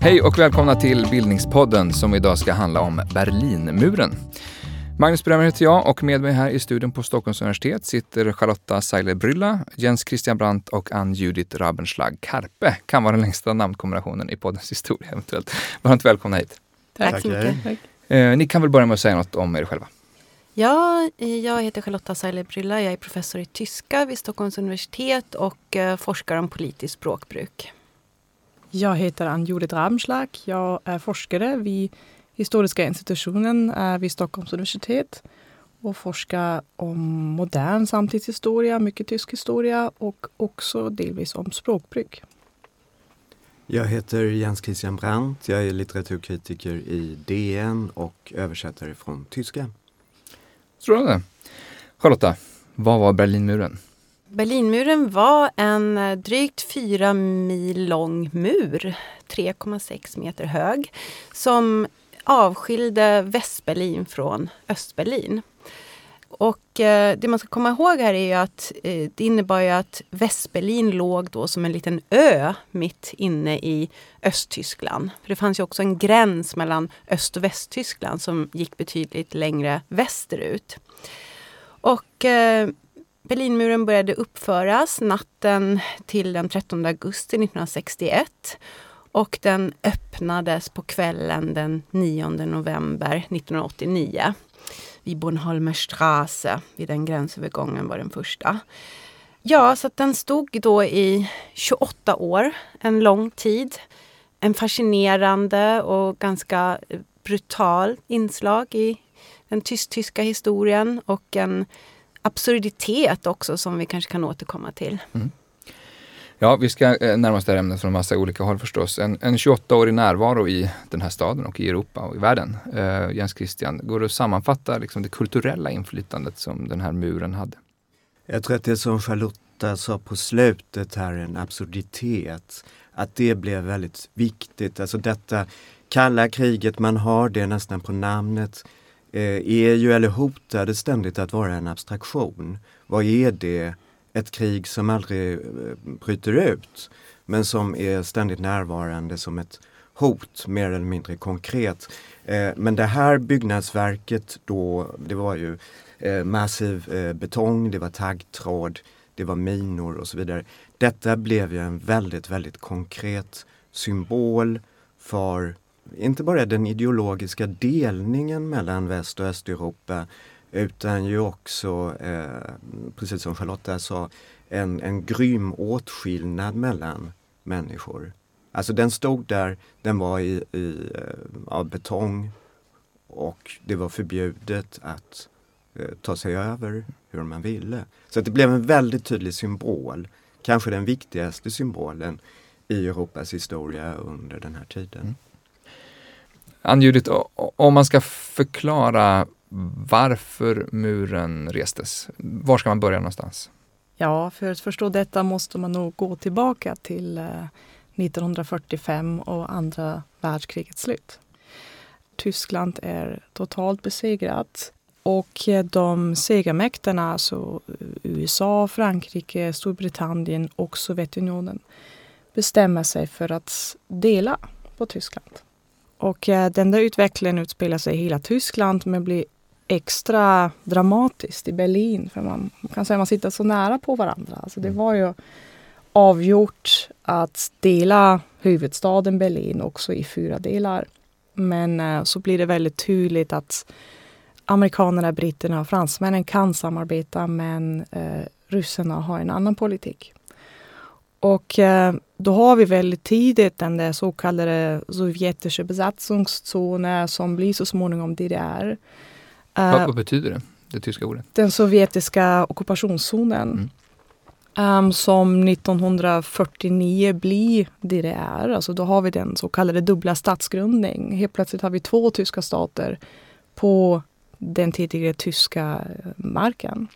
Hej och välkomna till Bildningspodden som idag ska handla om Berlinmuren. Magnus Bremmer heter jag och med mig här i studion på Stockholms universitet sitter Charlotta Seiler Brylla, Jens Christian Brandt och Ann-Judith Rabenschlag Karpe. Kan vara den längsta namnkombinationen i poddens historia eventuellt. Varmt välkomna hit. Tack, Tack så mycket. Eh, ni kan väl börja med att säga något om er själva. Ja, jag heter Charlotta Seiler Brylla. Jag är professor i tyska vid Stockholms universitet och eh, forskar om politiskt språkbruk. Jag heter Ann-Judith Rabenschlag. Jag är forskare vid Historiska institutionen vid Stockholms universitet och forskar om modern samtidshistoria, mycket tysk historia och också delvis om språkbruk. Jag heter Jens Christian Brandt. Jag är litteraturkritiker i DN och översättare från tyska. Strålande. Charlotta, vad var Berlinmuren? Berlinmuren var en eh, drygt fyra mil lång mur, 3,6 meter hög, som avskilde Västberlin från Östberlin. Och eh, det man ska komma ihåg här är ju att eh, det innebar ju att Västberlin låg då som en liten ö mitt inne i Östtyskland. För det fanns ju också en gräns mellan Öst och Västtyskland som gick betydligt längre västerut. Och eh, Berlinmuren började uppföras natten till den 13 augusti 1961 och den öppnades på kvällen den 9 november 1989 vid Bornholmer Straße, vid den gränsövergången var den första. Ja, så den stod då i 28 år, en lång tid. En fascinerande och ganska eh, brutal inslag i den tysk-tyska historien och en absurditet också som vi kanske kan återkomma till. Mm. Ja, vi ska eh, närma oss det här ämnet från massa olika håll förstås. En, en 28-årig närvaro i den här staden och i Europa och i världen. Uh, Jens Christian, går det att sammanfatta liksom det kulturella inflytandet som den här muren hade? Jag tror att det som Charlotta sa på slutet här, en absurditet, att det blev väldigt viktigt. Alltså detta kalla kriget, man har det nästan på namnet, eh, är ju eller hotade ständigt att vara en abstraktion. Vad är det? Ett krig som aldrig eh, bryter ut men som är ständigt närvarande som ett hot, mer eller mindre konkret. Eh, men det här byggnadsverket då, det var ju eh, massiv eh, betong, det var taggtråd, det var minor och så vidare. Detta blev ju en väldigt, väldigt konkret symbol för inte bara den ideologiska delningen mellan Väst och Östeuropa utan ju också, eh, precis som Charlotta sa, en, en grym åtskillnad mellan människor. Alltså den stod där, den var i, i eh, av betong och det var förbjudet att eh, ta sig över hur man ville. Så det blev en väldigt tydlig symbol, kanske den viktigaste symbolen i Europas historia under den här tiden. Mm. Ann-Judith, om man ska förklara varför muren restes. Var ska man börja någonstans? Ja, för att förstå detta måste man nog gå tillbaka till eh, 1945 och andra världskrigets slut. Tyskland är totalt besegrat och eh, de segermäkterna, alltså eh, USA, Frankrike, Storbritannien och Sovjetunionen bestämmer sig för att dela på Tyskland. Och den där utvecklingen utspelar sig i hela Tyskland men blir extra dramatiskt i Berlin. För man, kan säga att man sitter så nära på varandra. Alltså det mm. var ju avgjort att dela huvudstaden Berlin också i fyra delar. Men eh, så blir det väldigt tydligt att amerikanerna, britterna och fransmännen kan samarbeta men eh, ryssarna har en annan politik. Och eh, då har vi väldigt tidigt den där så kallade sovjetiska besatzungszonen som blir så småningom DDR. Uh, vad, vad, betyder det, det tyska ordet? Den sovjetiska ockupationszonen. Mm. Um, som 1949 blir DDR. Alltså då har vi den så kallade dubbla statsgrundning. Helt plötsligt har vi två tyska stater på den tidigare tyska eh, marken.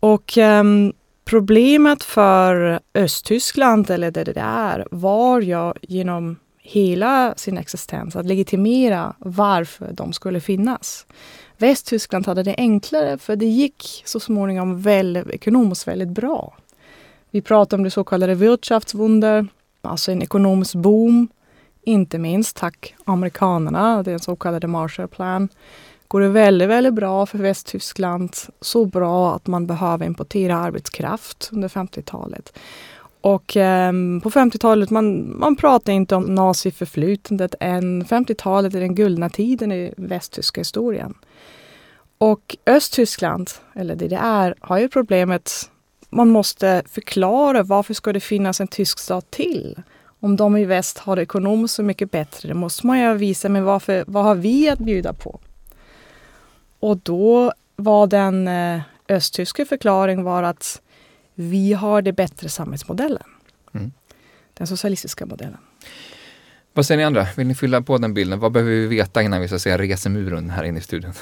Och um, problemet för Östtyskland, eller DDR, var ju genom hela sin existens, att legitimera varför de skulle finnas. Västtyskland hade det enklare för det gick så småningom väl, ekonomiskt väldigt bra. Vi pratar om det så kallade Wirtschaftswunder, alltså en ekonomisk boom. Inte minst tack amerikanerna, den så kallade Marshallplan. Går det väldigt, väldigt bra för Västtyskland. Så bra att man behöver importera arbetskraft under 50-talet. Och eh, på 50-talet, man, man pratar inte om naziförflutandet än. 50-talet är den guldna tiden i västtyska historien. Och Östtyskland, eller DDR, har ju problemet man måste förklara varför ska det finnas en tysk stat till? Om de i väst har det ekonomiskt så mycket bättre, det måste man ju visa, men varför, vad har vi att bjuda på? Och då var den eh, östtyska förklaringen var att vi har det bättre samhällsmodellen. Mm. Den socialistiska modellen. Vad säger ni andra? Vill ni fylla på den bilden? Vad behöver vi veta innan vi så att säga reser muren här inne i studion?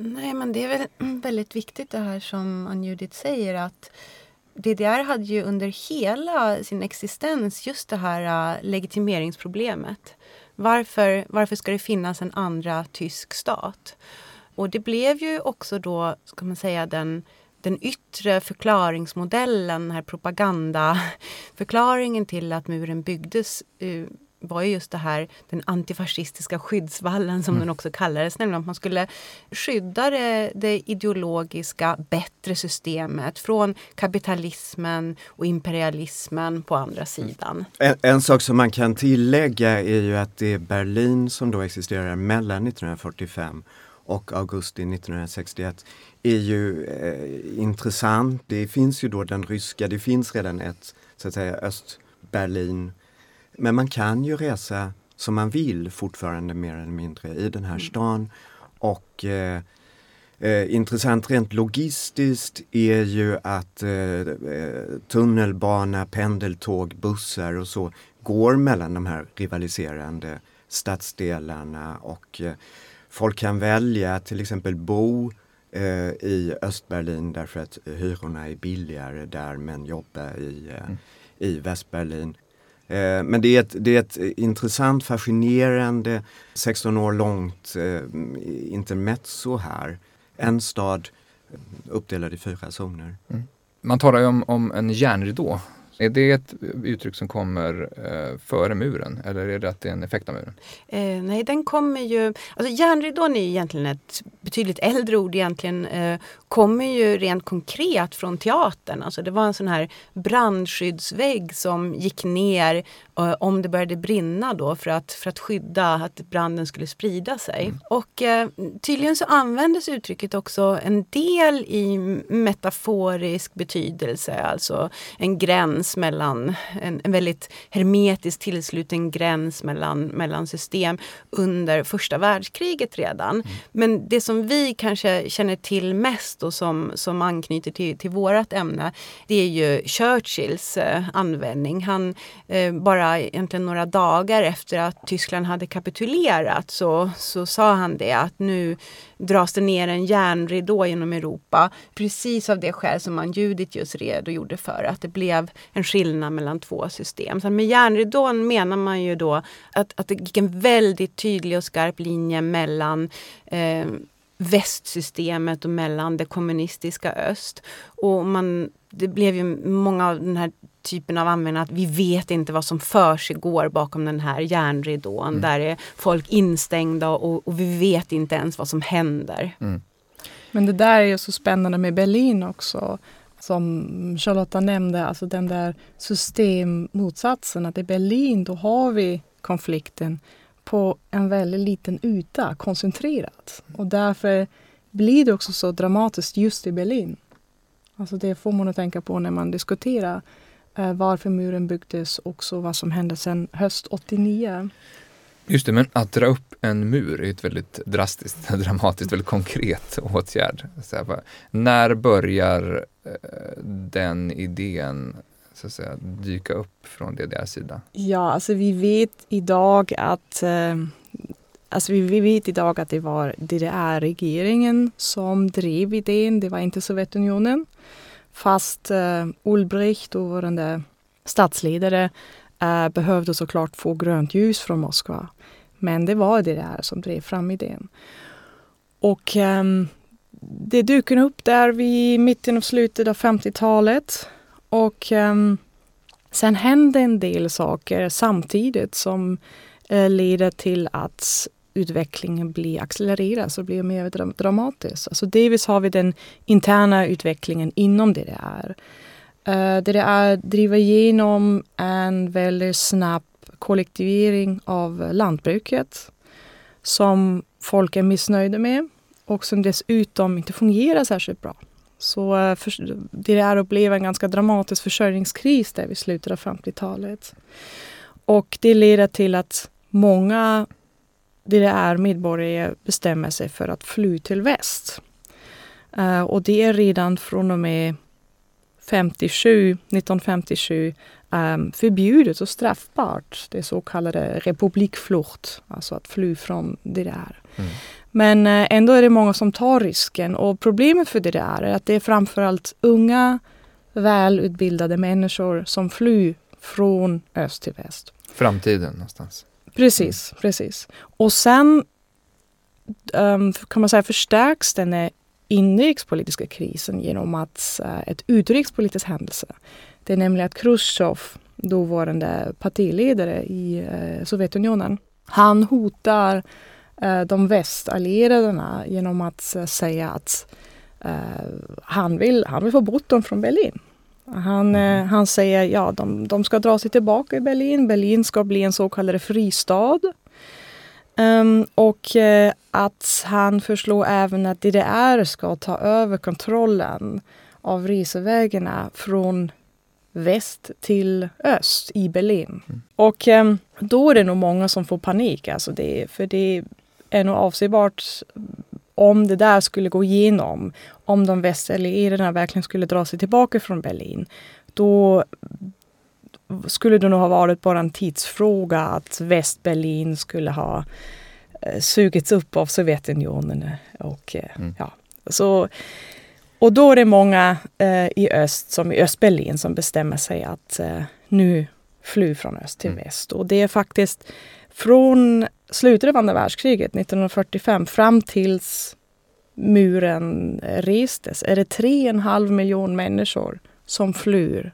Nej, men det är väl väldigt viktigt det här som Ann-Judith säger att DDR hade ju under hela sin existens just det här uh, legitimeringsproblemet. Varför, varför ska det finnas en andra tysk stat? Och det blev ju också då, ska man säga, den, den yttre förklaringsmodellen, den här propagandaförklaringen till att muren byggdes uh, var ju just det här den antifascistiska skyddsvallen som mm. den också kallades, nämligen att man skulle skydda det, det, ideologiska bättre systemet från kapitalismen och imperialismen på andra sidan. En, en, sak som man kan tillägga är ju att det är Berlin som då existerar mellan 1945 och augusti 1961 är ju eh, intressant. Det finns ju då den ryska, det finns redan ett så att säga Östberlin men man kan ju resa som man vill fortfarande mer eller mindre i den här mm. stan. Och eh, eh, intressant rent logistiskt är ju att eh, eh, tunnelbana, pendeltåg, bussar och så går mellan de här rivaliserande stadsdelarna och eh, folk kan välja att till exempel bo eh, i Östberlin därför att hyrorna är billigare där men jobba i, mm. i Västberlin. Eh, men det är, ett, det är ett intressant, fascinerande, 16 år långt eh, intermezzo här. En stad eh, uppdelad i fyra zoner. Mm. Man talar ju om, om en järnridå är det ett uttryck som kommer eh, före muren eller är det att det är en effekt av muren? Eh, nej, den kommer ju... Alltså järnridån är egentligen ett betydligt äldre ord egentligen. Eh, kommer ju rent konkret från teatern. Alltså det var en sån här brandskyddsvägg som gick ner eh, om det började brinna då för att, för att skydda att branden skulle sprida sig. Mm. Och eh, tydligen så användes uttrycket också en del i metaforisk betydelse, alltså en gräns gräns mellan, en, en väldigt hermetiskt tillsluten gräns mellan, mellan system under första världskriget redan. Mm. Men det som vi kanske känner till mest och som, som anknyter till, till vårt ämne, det är ju Churchills eh, användning. Han, eh, bara egentligen några dagar efter att Tyskland hade kapitulerat så, så sa han det att nu dras det ner en järnridå genom Europa. Precis av det skäl som man Judit just redogjorde för, att det blev en skillnad mellan två system. Så med järnridån menar man ju då att, att det gick en väldigt tydlig och skarp linje mellan eh, västsystemet och mellan det kommunistiska öst. Och man, det blev ju många av den här typen av användare att vi vet inte vad som för bakom den här järnridån. Mm. Där är folk instängda och, och, vi vet inte ens vad som händer. Mm. Men det där är ju så spännande med Berlin också. Som Charlotta nämnde, alltså den där systemmotsatsen. Att i Berlin då har vi konflikten på en väldigt liten yta, koncentrerat. Och därför blir det också så dramatiskt just i Berlin. Alltså det får man att tänka på när man diskuterar eh, varför muren byggdes och vad som hände sen höst 89. Just det, men att dra upp en mur är ett väldigt drastiskt, dramatiskt, väldigt konkret åtgärd. Här, när börjar Eh, den idén så att säga, dyka upp från DDRs sida? Ja, alltså vi vet idag att eh, Alltså vi, vet idag att det var DDR-regeringen som drev idén, det var inte Sovjetunionen. Fast uh, Ulbricht, dåvarande statsledare, eh, behövde såklart få grönt ljus från Moskva. Men det var DDR som drev fram idén. Och um, det dök upp där vid mitten och slutet av 50-talet. Och um, sen hände en del saker samtidigt som uh, leder till att utvecklingen blir accelererad och blir mer dram dramatisk. Alltså delvis har vi den interna utvecklingen inom DDR. Uh, DDR driver igenom en väldigt snabb kollektivering av lantbruket som folk är missnöjda med och som dessutom inte fungerar särskilt bra. Så eh, för, det är att en ganska dramatisk försörjningskris där vid slutet av 50-talet. Och det leder till att många DDR-medborgare bestämmer sig för att fly till väst. Uh, och det är redan från och med 57, 1957 um, förbjudet och straffbart. Det så kallade republikflucht, alltså att fly från DDR. Mm. Men uh, ändå är det många som tar risken och problemet för DDR är att det är framförallt unga välutbildade människor som flyr från öst till väst. Framtiden någonstans. Precis, mm. precis. Och sen um, kan man säga förstärks den inrikespolitiska krisen genom att uh, ett utrikespolitisk händelse det är nämligen att Khrushchev, dåvarande partiledare i eh, Sovjetunionen, han hotar eh, de västallierade genom att eh, säga att han, vill, han vill få bort dem från Berlin. Han, mm. han säger ja, de, de ska dra sig tillbaka i Berlin. Berlin ska bli en så kallad fristad. Um, och uh, att han förslår även att DDR ska ta över kontrollen av resevägarna från väst till öst i Berlin. Mm. Och eh, då är det nog många som får panik. Alltså det, för det är nog avsebart om det där skulle gå igenom, om de västallierade verkligen skulle dra sig tillbaka från Berlin, då skulle det nog ha varit bara en tidsfråga att Västberlin skulle ha eh, sugits upp av Sovjetunionen. Och, eh, mm. ja. Så och då är det många eh, i öst, som i Östberlin, som bestämmer sig att eh, nu fly från öst till mm. väst. Och det är faktiskt från slutet av andra världskriget, 1945, fram tills muren restes, är det tre och en halv miljon människor som flyr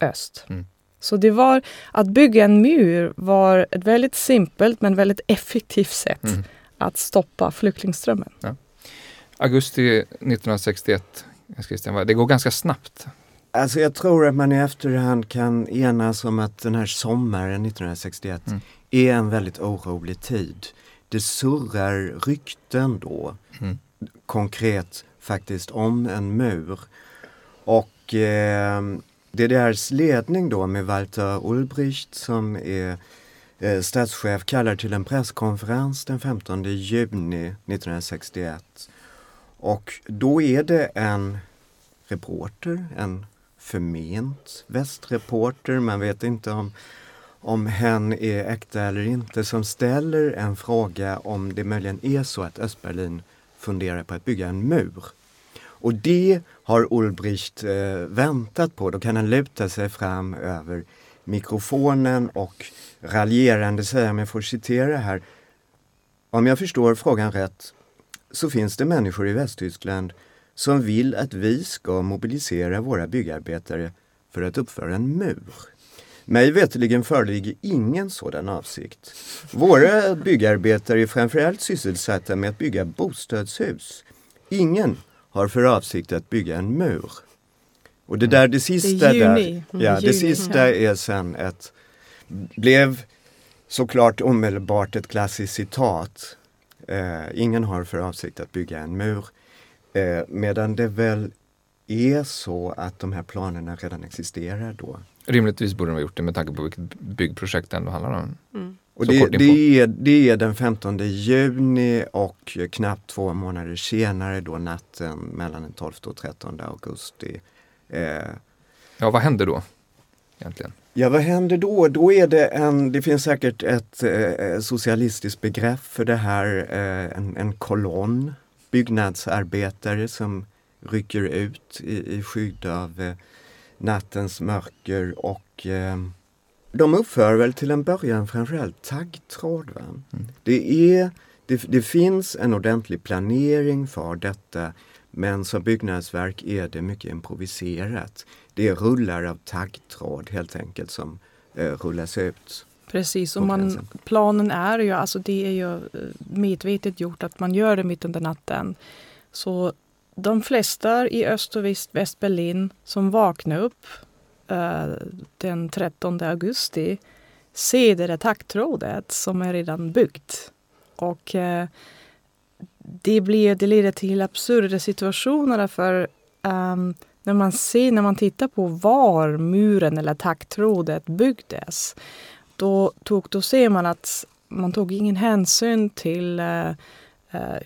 öst. Mm. Så det var, att bygga en mur var ett väldigt simpelt men väldigt effektivt sätt mm. att stoppa flyktingströmmen. Ja. Augusti 1961, Christian, det går ganska snabbt. Alltså jag tror att man i efterhand kan enas om att den här sommaren 1961 mm. Är en väldigt orolig tid. Det surrar rykten då, mm. konkret faktiskt, om en mur. Och eh, DDRs ledning då med Walter Ulbricht som är eh, statschef kallar till en presskonferens den 15 juni 1961 och då är det en reporter, en förment västreporter, man vet inte om, om hen är äkta eller inte, som ställer en fråga om det möjligen är så att Östberlin funderar på att bygga en mur. Och det har Ulbricht eh, väntat på. Då kan han luta sig fram över mikrofonen och raljerande säga, om jag får citera här. Om jag förstår frågan rätt så finns det människor i Västtyskland som vill att vi ska mobilisera våra byggarbetare för att uppföra en mur. Mig veterligen föreligger ingen sådan avsikt. Våra byggarbetare är framförallt sysselsatta med att bygga bostadshus. Ingen har för avsikt att bygga en mur. Och det där, det sista det där, ja, det sista är sen ett, blev såklart omedelbart ett klassiskt citat Eh, ingen har för avsikt att bygga en mur. Eh, medan det väl är så att de här planerna redan existerar då. Rimligtvis borde de ha gjort det med tanke på vilket byggprojekt det ändå handlar om. Mm. Och det, det, är, det är den 15 juni och knappt två månader senare då natten mellan den 12 och 13 augusti. Eh, ja, vad händer då egentligen? Ja, vad händer då? Då är det en, det finns säkert ett eh, socialistiskt begrepp för det här, eh, en, en kolonn byggnadsarbetare som rycker ut i, i skydd av eh, nattens mörker och eh, de uppför väl till en början framförallt taggtråd. Mm. Det, är, det, det finns en ordentlig planering för detta men som byggnadsverk är det mycket improviserat. Det är rullar av taggtråd helt enkelt som eh, rullas ut. Precis, och man, planen är ju, alltså det är ju eh, medvetet gjort att man gör det mitt under natten. Så de flesta i Öst och Väst, Västberlin som vaknar upp eh, den 13 augusti ser det där taggtrådet som är redan byggt. Och eh, det, blir, det leder till absurda situationer för ehm, när man ser, när man tittar på var muren eller taggtrådet byggdes då, tog, då ser man att man tog ingen hänsyn till eh,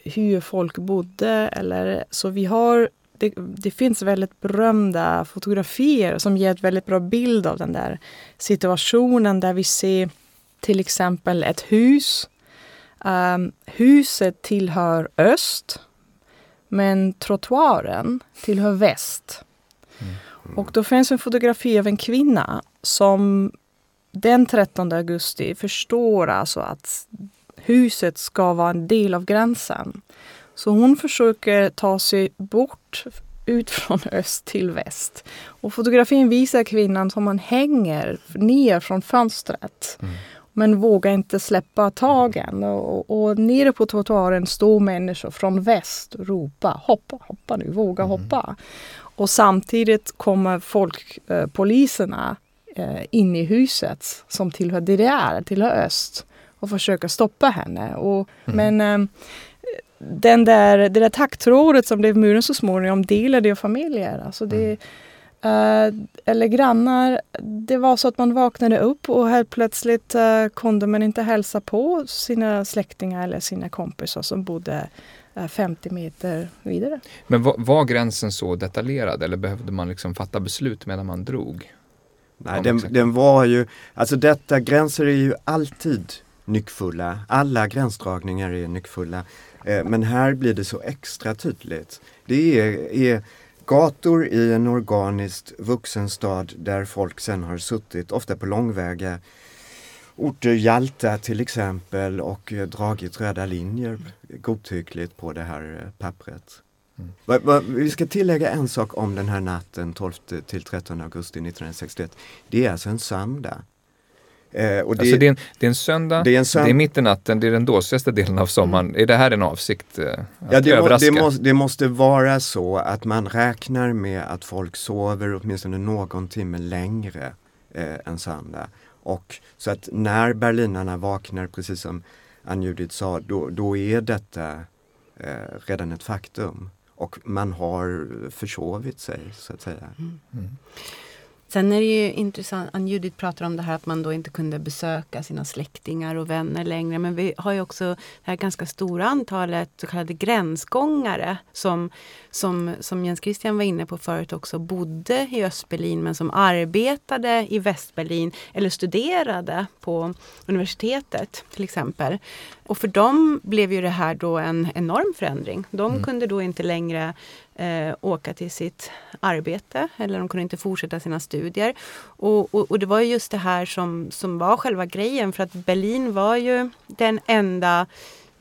hur folk bodde. Eller, så vi har, det, det finns väldigt berömda fotografier som ger ett väldigt bra bild av den där situationen där vi ser till exempel ett hus. Um, huset tillhör öst men trottoaren tillhör väst. Och då finns en fotografi av en kvinna som den 13 augusti förstår alltså att huset ska vara en del av gränsen. Så hon försöker ta sig bort ut från öst till väst. Och fotografin visar kvinnan som man hänger ner från fönstret. Men vågar inte släppa tagen. Och, och nere på trottoaren står människor från väst och ropar hoppa, hoppa nu, våga hoppa. Och samtidigt kommer folk, eh, poliserna eh, in i huset som tillhör DDR, tillhör öst och försöker stoppa henne. Och, Men eh, den där, det där taggtrådet som blev muren så småningom delade ju familjer. Alltså det, eh, eller grannar. Det var så att man vaknade upp och helt plötsligt eh, kunde man inte hälsa på sina släktingar eller sina kompisar som bodde eh, 50 meter vidare. Men var, var gränsen så detaljerad eller behövde man liksom fatta beslut medan man drog? Nej, den, den var ju, alltså detta, gränser är ju alltid nyckfulla. Alla gränsdragningar är nyckfulla. Eh, men här blir det så extra tydligt. Det är, är gator i en organiskt vuxen stad där folk sen har suttit, ofta på långväga orter, Jalta till exempel, och eh, dragit röda linjer godtyckligt på det här eh, pappret. Mm. Vi ska tillägga en sak om den här natten 12 till 13 augusti 1961. Det är alltså en söndag. Eh, och det, alltså det är, en, det är en söndag, det är en sönd- det är mitt i natten, det är den dåsigaste delen av sommaren. Är det här en avsikt eh, att Ja, det, må, överraska? det, måste, det måste vara så att man räknar med att folk sover åtminstone någon timme längre eh, än söndag. Och så att när berlinarna vaknar, precis som Ann-Judith sa, då, då är detta eh, redan ett faktum. Och man har försovit sig, så att säga. Mm. Sen är det ju intressant, Ann-Judith pratar om det här att man då inte kunde besöka sina släktingar och vänner längre. Men vi har ju också det här ganska stora antalet så kallade gränsgångare som, som, som Jens Christian var inne på förut också bodde i Östberlin men som arbetade i Västberlin eller studerade på universitetet till exempel. Och för dem blev ju det här då en enorm förändring. De Mm. kunde då inte längre eh, åka till sitt arbete eller de kunde inte fortsätta sina studier. Och, och, och det var ju just det här som, som var själva grejen för att Berlin var ju den enda,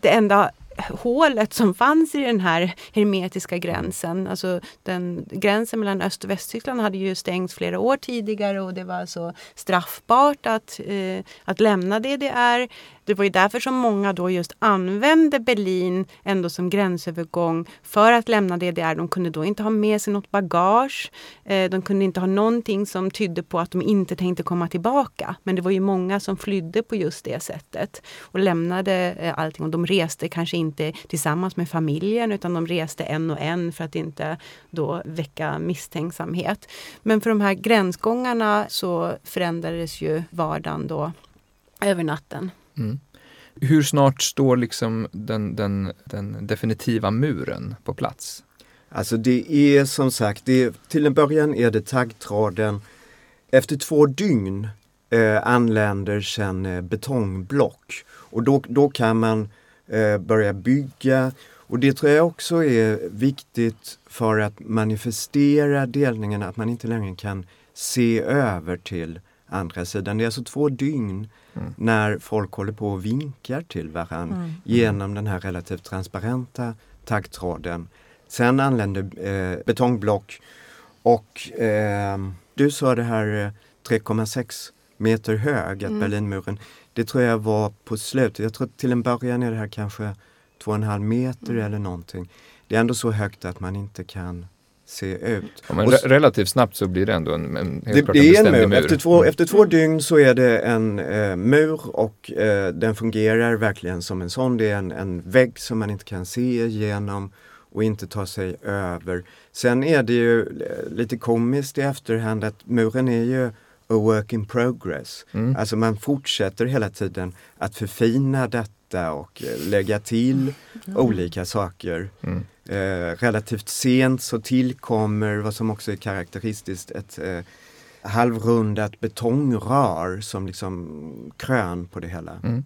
det enda hålet som fanns i den här hermetiska gränsen. Alltså den, gränsen mellan Öst och Västtyskland hade ju stängts flera år tidigare och det var alltså straffbart att, eh, att lämna DDR. Det var ju därför som många då just använde Berlin ändå som gränsövergång för att lämna DDR. De kunde då inte ha med sig något bagage. Eh, de kunde inte ha någonting som tydde på att de inte tänkte komma tillbaka. Men det var ju många som flydde på just det sättet och lämnade eh, allting. Och de reste kanske inte tillsammans med familjen utan de reste en och en för att inte då väcka misstänksamhet. Men för de här gränsgångarna så förändrades ju vardagen då över natten. Mm. Hur snart står liksom den, den, den definitiva muren på plats? Alltså det är som sagt, det är, till en början är det taggtråden. Efter två dygn eh, anländer sen eh, betongblock och då, då kan man eh, börja bygga. Och det tror jag också är viktigt för att manifestera delningen, att man inte längre kan se över till andra sidan. Det är alltså två dygn Mm. när folk håller på och vinkar till varandra Mm. genom den här relativt transparenta taggtråden. Sen anländer eh, betongblock och eh, du sa det här eh, 3,6 meter hög, att Mm. Berlinmuren. Det tror jag var på slutet. Jag tror till en början är det här kanske 2,5 meter Mm. eller någonting. Det är ändå så högt att man inte kan se ut. Ja, re- relativt snabbt så blir det ändå en, en, helt det, klart det är en beständig mur. Efter två, Mm. efter två dygn så är det en eh, mur och eh, den fungerar verkligen som en sån. Det är en, en vägg som man inte kan se igenom och inte ta sig över. Sen är det ju eh, lite komiskt i efterhand att muren är ju a work in progress. Mm. Alltså man fortsätter hela tiden att förfina detta och eh, lägga till olika saker. Mm. Eh, relativt sent så tillkommer vad som också är karaktäristiskt ett eh, halvrundat betongrör som liksom krön på det hela. Mm.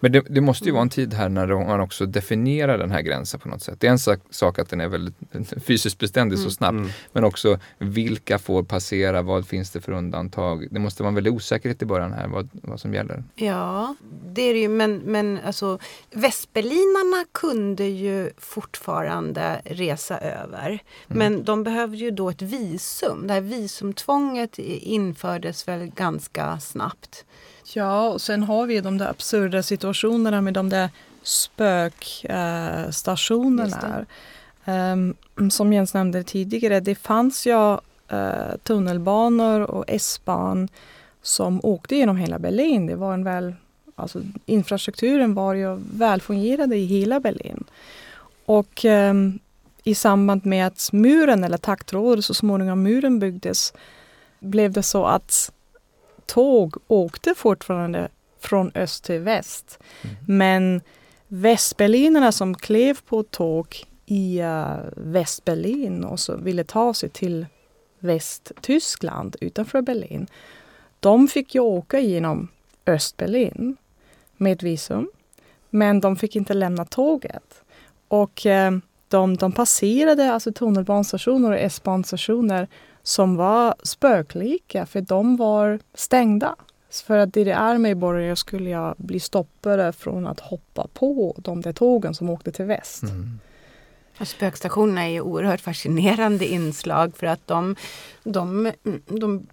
Men det, det måste ju vara en tid här när man också definierar den här gränsen på något sätt. Det är en sak, sak att den är väldigt fysiskt beständig så snabbt, Mm. men också vilka får passera, vad finns det för undantag? Det måste vara en väldig osäkerhet i början här, vad, vad som gäller. Ja, det är det ju. Men, men alltså, Västberlinarna kunde ju fortfarande resa över. Men de behövde ju då ett visum. Det här visumtvånget infördes väl ganska snabbt. Ja, och sen har vi de där absurda situationerna med de där spökstationerna. Eh, stationerna. Ehm, som Jens nämnde tidigare, det fanns ju eh, tunnelbanor och S-ban som åkte genom hela Berlin. Det var en väl, alltså, infrastrukturen var ju välfungerande i hela Berlin. Och ehm, i samband med att muren eller taggtråden, så småningom muren byggdes, blev det så att tåg åkte fortfarande från öst till väst. Men västberlinerna som klev på tåg i uh, Västberlin och så ville ta sig till Västtyskland utanför Berlin. De fick ju åka genom Östberlin med visum. Men de fick inte lämna tåget. Och eh, de, de passerade alltså tunnelbanestationer och S-banstationer som var spöklika för de var stängda. För att DDR-medborgare skulle jag bli stoppade från att hoppa på de där tågen som åkte till väst. Mm. Och spökstationerna är ju oerhört fascinerande inslag för att de, de, de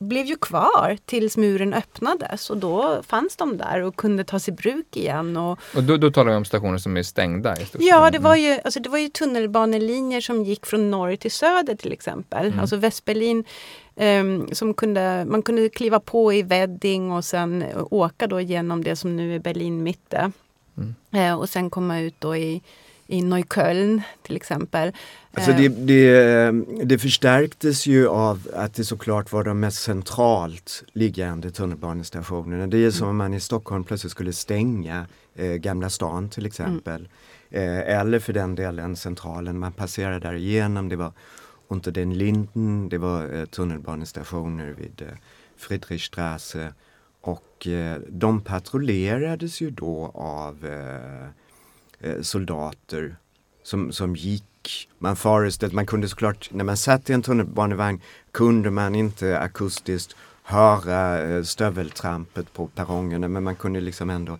blev ju kvar tills muren öppnades och då fanns de där och kunde tas i bruk igen. Och, Och då, då talar vi om stationer som är stängda? Ja, det var, Mm. ju, alltså det var ju tunnelbanelinjer som gick från norr till söder till exempel. Mm. Alltså Västberlin, ehm, som kunde, man kunde kliva på i Wedding och sen åka då genom det som nu är Berlin mitte. Mm. Eh, och sen komma ut då i, i Neukölln till exempel. Alltså Eh, det, det, det förstärktes ju av att det såklart var de mest centralt liggande tunnelbanestationerna. Det är som om man i Stockholm plötsligt skulle stänga eh, Gamla stan till exempel. Eh, eller för den delen Centralen, man passerade där igenom. Det var Unter den Linden, det var eh, tunnelbanestationer vid eh, Friedrichstraße. Och eh, de patrullerades ju då av eh, eh, soldater som, som gick. Man föreställde, man kunde såklart, när man satt i en tunnelbanevagn kunde man inte akustiskt höra eh, stöveltrampet på perrongerna men man kunde liksom ändå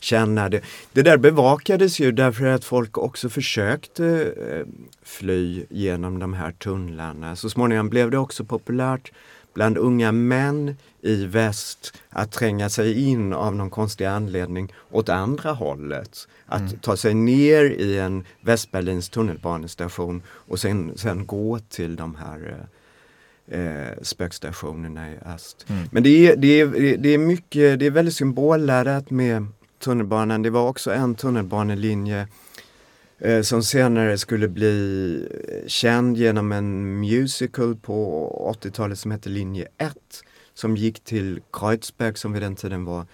känna det. Det där bevakades ju därför att folk också försökte eh, fly genom de här tunnlarna. Så småningom blev det också populärt bland unga män i väst att tränga sig in av någon konstig anledning åt andra hållet. Att ta sig ner i en Västberlins tunnelbanestation och sen, sen gå till de här eh, eh, spökstationerna i öst. Mm. Men det är, det, är, det är mycket, det är väldigt symbolladdat med tunnelbanan. Det var också en tunnelbanelinje eh, som senare skulle bli eh, känd genom en musical på 80-talet som hette Linje 1 som gick till Kreuzberg som vid den tiden var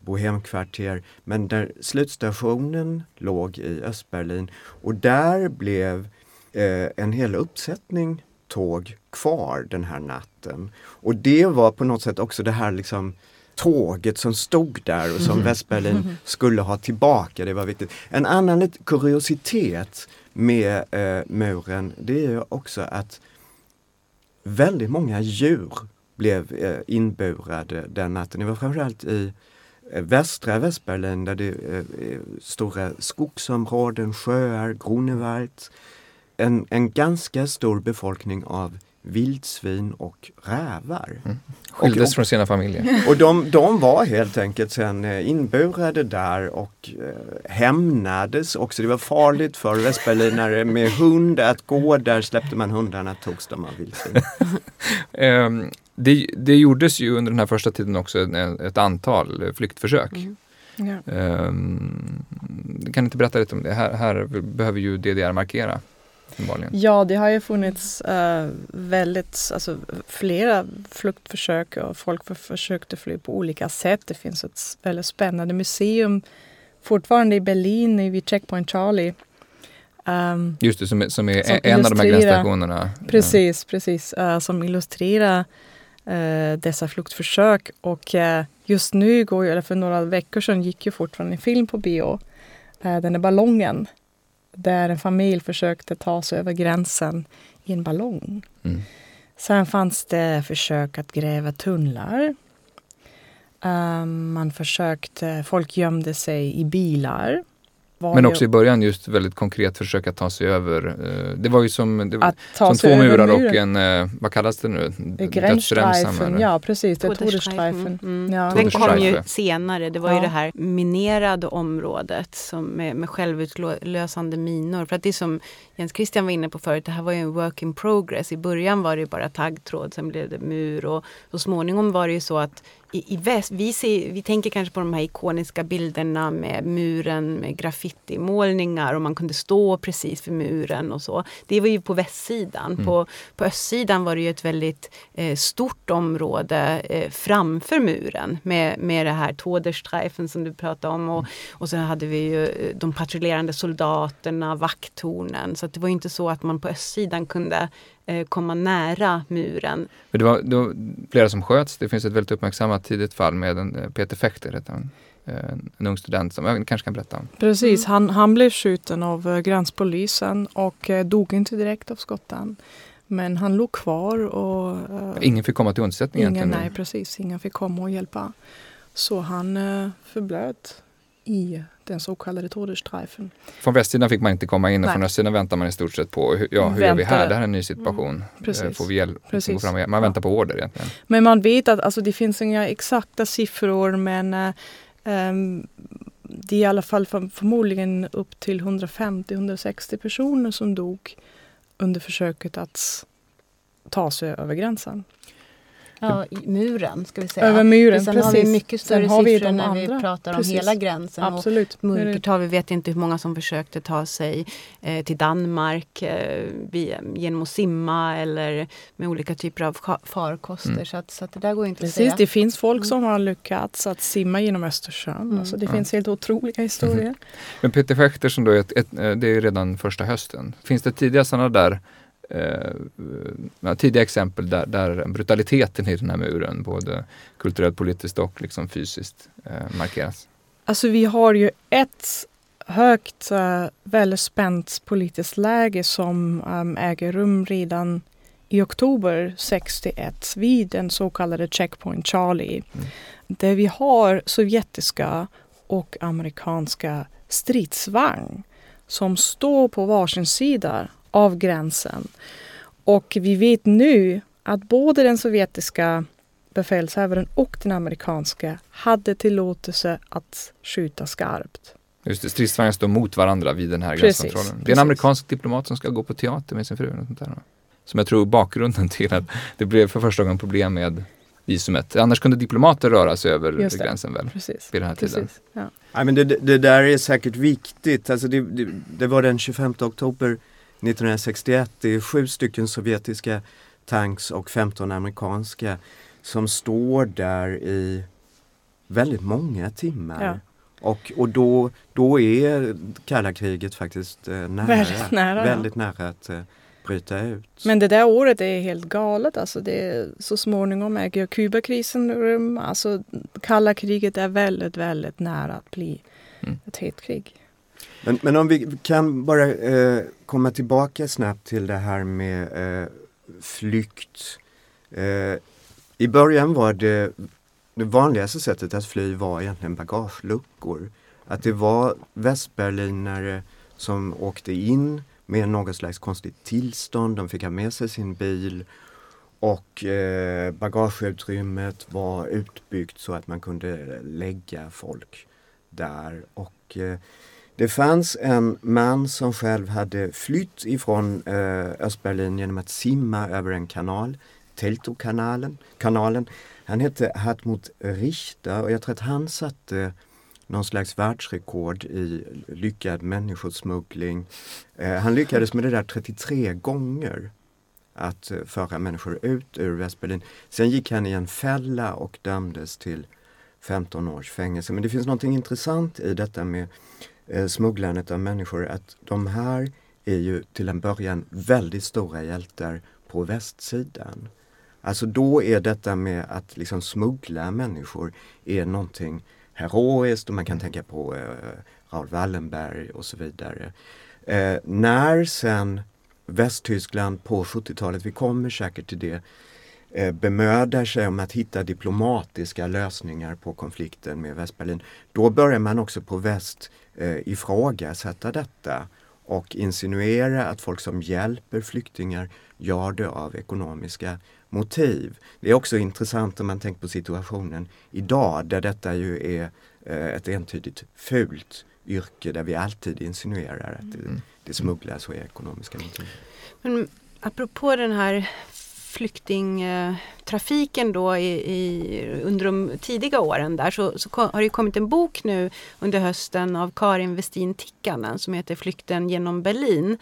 bohemkvarter men där slutstationen låg i Östberlin och där blev eh, en hel uppsättning tåg kvar den här natten. Och det var på något sätt också det här liksom tåget som stod där och som Västberlin skulle ha tillbaka. Det var viktigt. En annan lite kuriositet med eh, muren det är också att väldigt många djur blev eh, inburade den natten. Det var framförallt i eh, västra Västberlin där det är stora skogsområden, sjöar, Grunewald. En, en ganska stor befolkning av vildsvin och rävar. Mm. Skildes och, från sina familjer. Och de, de var helt enkelt sen eh, inburade där och eh, hämnades också. Det var farligt för västberlinare med hund att gå där. Släppte man hundarna togs de av vildsvin. um, det, det gjordes ju under den här första tiden också ett, ett antal flyktförsök. Mm. Ja. Um, kan inte berätta lite om det? Här, här behöver ju DDR markera. Ja, det har ju funnits uh, väldigt, alltså flera flyktförsök och folk försökte fly på olika sätt. Det finns ett väldigt spännande museum fortfarande i Berlin vid Checkpoint Charlie. Um, Just det, som som är som en av de här gränsstationerna. Precis, precis. Uh, som illustrerar uh, dessa flyktförsök. Och uh, just nu, går, eller för några veckor sedan, gick ju fortfarande en film på bio. den är Ballongen där en familj försökte ta sig över gränsen i en ballong. Mm. Sen fanns det försök att gräva tunnlar. Um, man försökte, folk gömde sig i bilar men också ju... i början just väldigt konkret försöka ta sig över. Eh, det var ju som, det, som två murar och en, eh, vad kallas det nu? Dödsremsan? Ja precis, det är Todesstreifen. Mm. Ja. Den kom ju senare, det var ja. ju det här minerade området som med, med självutlösande minor. För att det är som Jens Christian var inne på förut, det här var ju en work in progress. I början var det bara taggtråd, sen blev det mur och så småningom var det ju så att i, i väst, vi, ser, vi tänker kanske på de här ikoniska bilderna med muren med graffitimålningar och man kunde stå precis vid muren och så. Det var ju på västsidan. Mm. På, på östsidan var det ju ett väldigt eh, stort område eh, framför muren med, med det här Toderstreifen som du pratade om och, mm. och sen hade vi ju eh, de patrullerande soldaterna, vakttornen. Så det var inte så att man på östsidan kunde komma nära muren. Men det, var, det var flera som sköts. Det finns ett väldigt uppmärksammat tidigt fall med en eh, Peter Fechter, en, eh, en ung student som jag kanske kan berätta om. Precis, mm. han, han blev skjuten av gränspolisen och dog inte direkt av skotten. Men han låg kvar och... ingen fick komma till undsättning ingen, Nej, precis. Ingen fick komma och hjälpa. Så han förblöd i den så kallade Todesstreifen. Från västsidan fick man inte komma in och Nej. från östsidan väntar man i stort sett på, ja hur gör vi här? Det här är en ny situation. Mm. Får vi hjälp? Precis. Fram man väntar på order egentligen. Men man vet att alltså, det finns inga exakta siffror men um, det är i alla fall för, förmodligen upp till 150-160 personer som dog under försöket att ta sig över gränsen. Ja, muren ska vi säga. Över muren, Sen precis. har vi mycket större siffror när andra. vi pratar precis. om hela gränsen. Absolut. Och mörkertal, vi vet inte hur många som försökte ta sig eh, till Danmark eh, via, genom att simma eller med olika typer av farkoster. Mm. Så, att, så att det där går inte precis, att säga. Det finns folk mm. som har lyckats att simma genom Östersjön. Mm. Alltså, det ja. finns helt otroliga historier. Mm. Men Peter Fechter som då är, ett, ett, det är redan första hösten. Finns det tidiga sådana där eh, tidiga exempel där, där brutaliteten i den här muren, både kulturellt, politiskt och liksom fysiskt, eh, markeras? Alltså vi har ju ett högt, uh, väldigt spänt politiskt läge som um, äger rum redan i oktober 61 vid den så kallade Checkpoint Charlie. Mm. Där vi har sovjetiska och amerikanska stridsvagn som står på varsin sida av gränsen. Och vi vet nu att både den sovjetiska befälshavaren och den amerikanska hade tillåtelse att skjuta skarpt. Just det, stridsvagnar står mot varandra vid den här gränskontrollen. Det är en amerikansk diplomat som ska gå på teater med sin fru. Och sånt där. Som jag tror bakgrunden till att det blev för första gången problem med visumet. Annars kunde diplomater röra sig över gränsen väl? Precis. Vid den här tiden. Precis. Ja. Ja, men det, det, där är säkert viktigt. Alltså det, det, det var den 25 oktober 1961. Det är sju stycken sovjetiska tanks och 15 amerikanska som står där i väldigt många timmar. Ja. Och, och då, då är kalla kriget faktiskt eh, nära, väldigt nära, väldigt nära att eh, bryta ut. Men det där året är helt galet. Alltså det, så småningom äger Kubakrisen rum. Alltså kalla kriget är väldigt, väldigt nära att bli mm. ett hett krig. Men, men om vi kan bara eh, komma tillbaka snabbt till det här med eh, flykt. Eh, I början var det det vanligaste sättet att fly var egentligen bagageluckor. Att det var västberlinare som åkte in med något slags konstigt tillstånd. De fick ha med sig sin bil och eh, bagageutrymmet var utbyggt så att man kunde eh, lägga folk där. Och eh, det fanns en man som själv hade flytt ifrån eh, Östberlin genom att simma över en kanal, Teltokanalen. Kanalen. Han hette Hartmut Richter och jag tror att han satte någon slags världsrekord i lyckad människosmuggling. Eh, han lyckades med det där 33 gånger att eh, föra människor ut ur Västberlin. Sen gick han i en fälla och dömdes till 15 års fängelse. Men det finns något intressant i detta med eh, smugglandet av människor att de här är ju till en början väldigt stora hjältar på västsidan. Alltså då är detta med att liksom smuggla människor är någonting heroiskt och man kan tänka på eh, Raoul Wallenberg och så vidare. Eh, när sen Västtyskland på 70-talet, vi kommer säkert till det, eh, bemödar sig om att hitta diplomatiska lösningar på konflikten med Västberlin. Då börjar man också på väst eh, ifrågasätta detta och insinuera att folk som hjälper flyktingar gör det av ekonomiska motiv. Det är också intressant om man tänker på situationen idag där detta ju är eh, ett entydigt fult yrke där vi alltid insinuerar att det, mm. det smugglas och är ekonomiska motiv. Men apropå den här flyktingtrafiken då i, i, under de tidiga åren där så, så kom, har det kommit en bok nu under hösten av Karin Westin Tikkanen som heter Flykten genom Berlin.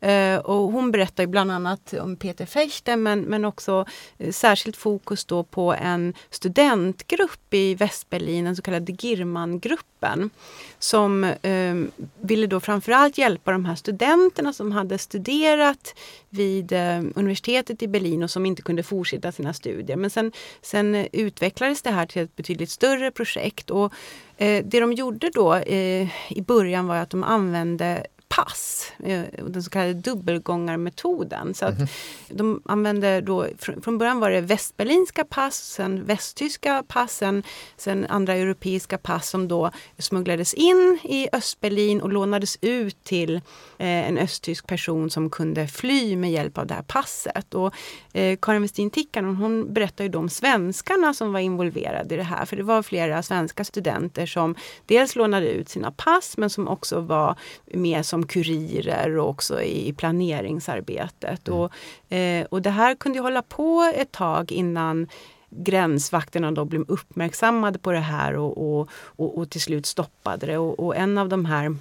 Eh, och hon berättar bland annat om Peter Fechter men, men också eh, särskilt fokus då på en studentgrupp i Västberlin, den så kallade Girmangruppen som eh, ville då framförallt hjälpa de här studenterna som hade studerat vid eh, universitetet i Berlin och som inte kunde fortsätta sina studier. Men sen, sen utvecklades det här till ett betydligt större projekt och eh, det de gjorde då eh, i början var att de använde pass, eh, den så kallade dubbelgångarmetoden. Så att mm. De använde då, från början var det västberlinska pass, sen västtyska pass, sen, sen andra europeiska pass som då smugglades in i Östberlin och lånades ut till eh, en östtysk person som kunde fly med hjälp av det här passet. Och, eh, Karin Westin Tikkanen hon berättar ju om svenskarna som var involverade i det här. För det var flera svenska studenter som dels lånade ut sina pass men som också var med som som kurirer och också i planeringsarbetet. Mm. Och, eh, och det här kunde hålla på ett tag innan gränsvakterna då blev uppmärksammade på det här och, och, och, och till slut stoppade det. Och, en av de här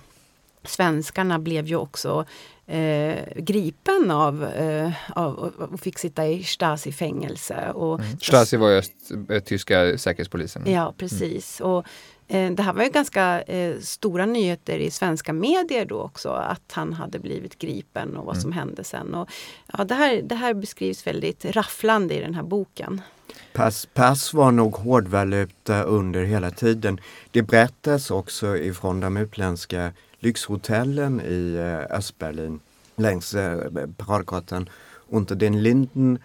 svenskarna blev ju också eh, gripen av, eh, av, och fick sitta i Stasi-fängelse. mm. Stasi var ju eh, tyska säkerhetspolisen. Ja, precis. Mm. Och det här var ju ganska eh, stora nyheter i svenska medier då också att han hade blivit gripen och vad mm. som hände sen. Och, ja, det, här, det här beskrivs väldigt rafflande i den här boken. Pass, pass var nog hårdvaluta under hela tiden. Det berättas också ifrån de utländska lyxhotellen i eh, Östberlin längs Paradgatan Unter den Linden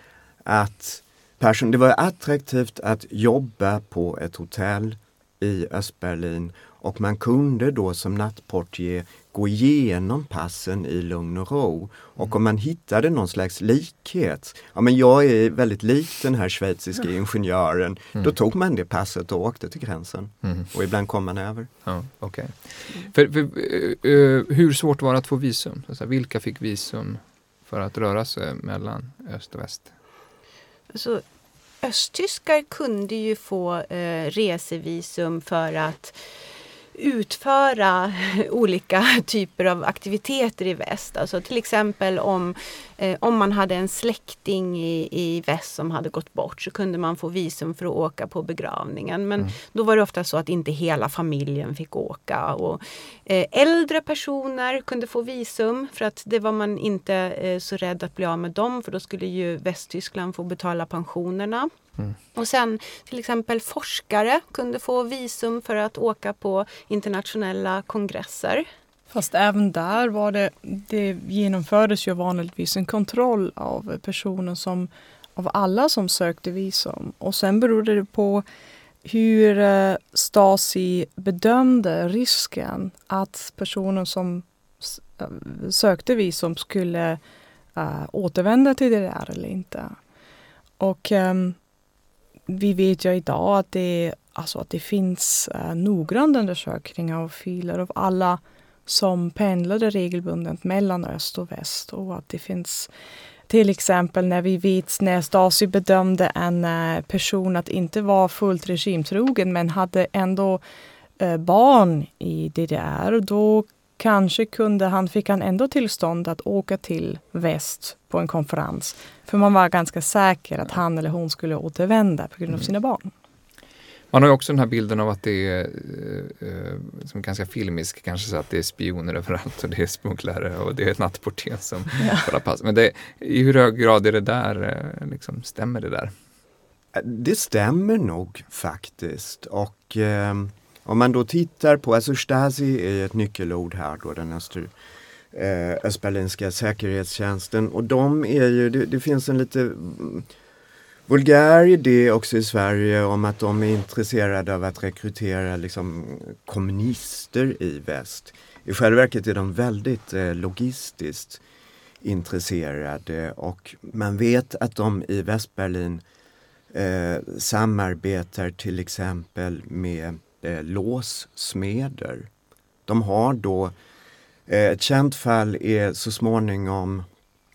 att person, det var attraktivt att jobba på ett hotell i Östberlin och man kunde då som nattportier gå igenom passen i lugn och ro. Och om man hittade någon slags likhet, ja men jag är väldigt lik den här schweiziska ingenjören, mm. då tog man det passet och åkte till gränsen. Mm. Och ibland kom man över. Ja, okay. för, för, uh, hur svårt var det att få visum? Alltså, vilka fick visum för att röra sig mellan öst och väst? Alltså, östtyskar kunde ju få eh, resevisum för att utföra olika typer av aktiviteter i väst. Alltså till exempel om, eh, om man hade en släkting i, i väst som hade gått bort så kunde man få visum för att åka på begravningen. Men mm. då var det ofta så att inte hela familjen fick åka. Och, äldre personer kunde få visum för att det var man inte eh, så rädd att bli av med dem för då skulle ju Västtyskland få betala pensionerna. Mm. Och sen till exempel forskare kunde få visum för att åka på internationella kongresser. Fast även där var det, det genomfördes ju vanligtvis en kontroll av personer som av alla som sökte visum. Och sen berodde det på hur eh, Stasi bedömde risken att personer som eh, sökte visum skulle uh, återvända till DDR eller inte. Och um, vi vet ju idag att det, alltså att det finns uh, noggranna undersökningar av filer av alla som pendlade regelbundet mellan öst och väst och att det finns till exempel när vi vet när Stasi bedömde en uh, person att inte vara fullt regimtrogen men hade ändå uh, barn i DDR, då kanske kunde han, fick han ändå tillstånd att åka till väst på en konferens. För man var ganska säker att han eller hon skulle återvända på grund av mm. sina barn. Man har också den här bilden av att det är eh, som ganska filmisk, kanske så att det är spioner överallt och det är smugglare och det är nattportier som ja. pass. Men det, i hur hög grad är det där, eh, liksom, stämmer det där? Det stämmer nog faktiskt och eh, om man då tittar på, alltså Stasi är ett nyckelord här då, den öster, eh, östberlinska säkerhetstjänsten och de är ju, det, det finns en lite mm, vulgär idé också i Sverige om att de är intresserade av att rekrytera liksom, kommunister i väst. I själva verket är de väldigt eh, logistiskt intresserade och man vet att de i Västberlin eh, samarbetar till exempel med eh, låssmeder. De har då, eh, ett känt fall är så småningom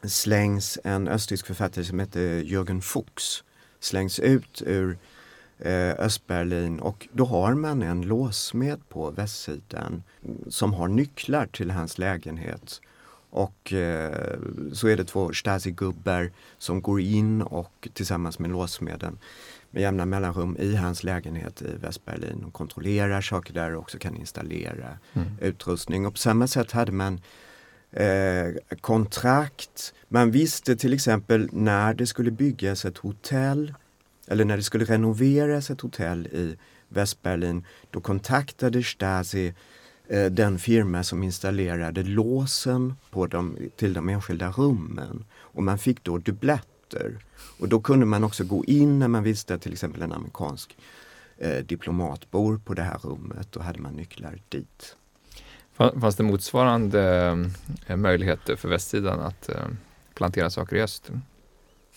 slängs en östtysk författare som heter Jürgen Fuchs slängs ut ur eh, Östberlin och då har man en låssmed på västsidan som har nycklar till hans lägenhet. Och eh, så är det två Stasi-gubbar som går in och tillsammans med låssmeden med jämna mellanrum i hans lägenhet i Västberlin och kontrollerar saker där och också kan installera mm. utrustning. Och på samma sätt hade man eh, kontrakt. Man visste till exempel när det skulle byggas ett hotell eller när det skulle renoveras ett hotell i Västberlin. Då kontaktade Stasi eh, den firma som installerade låsen på de, till de enskilda rummen. Och man fick då dubbletter. Och då kunde man också gå in när man visste att till exempel en amerikansk eh, diplomat bor på det här rummet. Då hade man nycklar dit. Fanns det motsvarande eh, möjligheter för västsidan att eh, plantera saker i öst?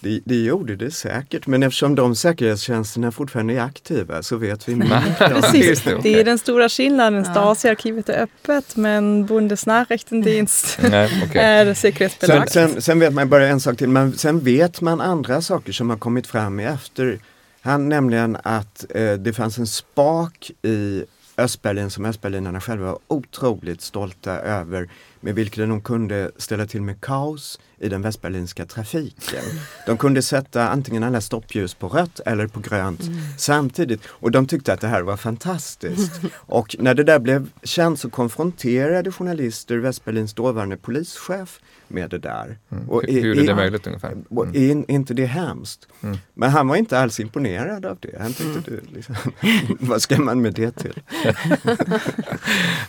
Det, det gjorde det säkert, men eftersom de säkerhetstjänsterna fortfarande är aktiva så vet vi inte. Precis, det är den stora skillnaden. Stasi-arkivet är öppet men Bundesnachrichtendienst Nej, okay. är säkerhetsbelagt. Sen, sen, sen, vet man bara en sak till, men sen vet man andra saker som har kommit fram i efter. Han nämligen att eh, det fanns en spak i Östberlin som östberlinarna själva var otroligt stolta över med vilken de kunde ställa till med kaos i den västberlinska trafiken. De kunde sätta antingen alla stoppljus på rött eller på grönt mm. samtidigt och de tyckte att det här var fantastiskt. Och när det där blev känt så konfronterade journalister Västberlins dåvarande polischef med det där. Mm. Och Hur är det möjligt ungefär? Mm. Är inte det hemskt? Mm. Men han var inte alls imponerad av det. Han tyckte mm. det, liksom, vad ska man med det till?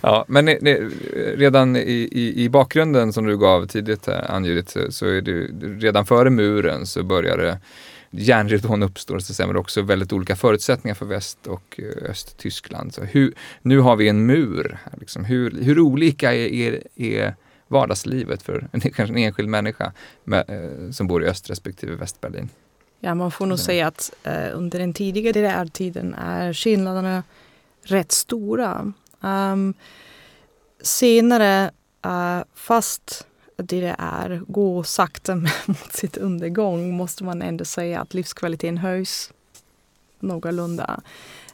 ja, men redan i, i, i, bakgrunden som du gav tidigt här, Ann så, är det redan före muren så började järnridån uppstår så är det också väldigt olika förutsättningar för Väst och eh, Östtyskland. Så hur, nu har vi en mur. Liksom. Hur, hur olika är, är, är vardagslivet för en, kanske en enskild människa med, eh, som bor i öst respektive Västberlin. Ja, man får nog ja. säga att eh, under den tidiga DDR-tiden är skillnaderna rätt stora. Um, senare, uh, fast DDR går sakta mot sitt undergång måste man ändå säga att livskvaliteten höjs någorlunda.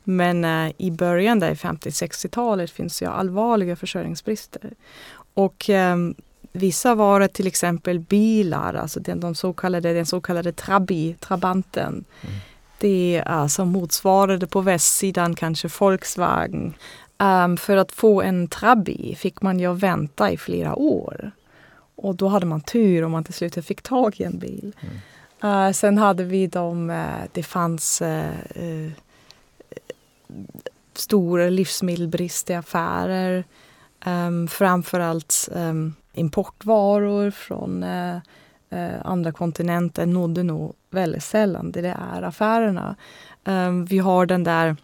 Men uh, i början, där 50-60-talet, finns det allvarliga försörjningsbrister. Och eh, vissa varor, till exempel bilar, alltså den, de så kallade, den så kallade Trabi, Trabanten. Mm. Det alltså motsvarade på västsidan kanske Volkswagen. Um, för att få en Trabi fick man ju vänta i flera år. Och då hade man tur om man till slut fick tag i en bil. Mm. Uh, sen hade vi de, uh, det fanns uh, stora livsmedelsbrist i affärer. Um, framförallt um, importvaror från eh, andra kontinenter nådde nog väldigt sällan DDR-affärerna. Eh, vi har den där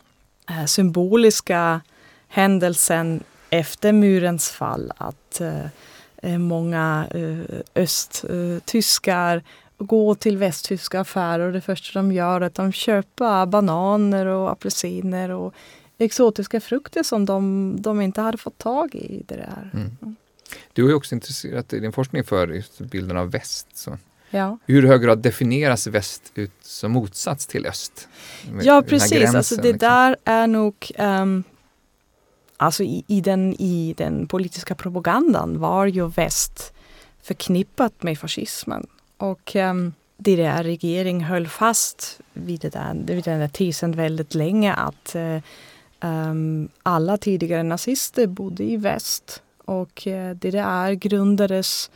eh, symboliska händelsen efter murens fall att eh, eh, många eh, östtyskar går till västtyska affärer och det första de gör är att de köper bananer och apelsiner och exotiska frukter som de, de inte hade fått tag i. Det där. Mm. Du har ju också intresserat dig i din forskning för bilden av väst. Så. Ja. Hur hög grad definieras väst ut som motsats till öst? Ja precis, gränsen, alltså det liksom. där är nog um, Alltså i, i, den, i den politiska propagandan var ju väst förknippat med fascismen. Och ehm, um, DDR-regering höll fast vid, det där, vid den där tesen väldigt länge att uh, um, alla tidigare nazister bodde i väst. Och eh, uh, DDR grundades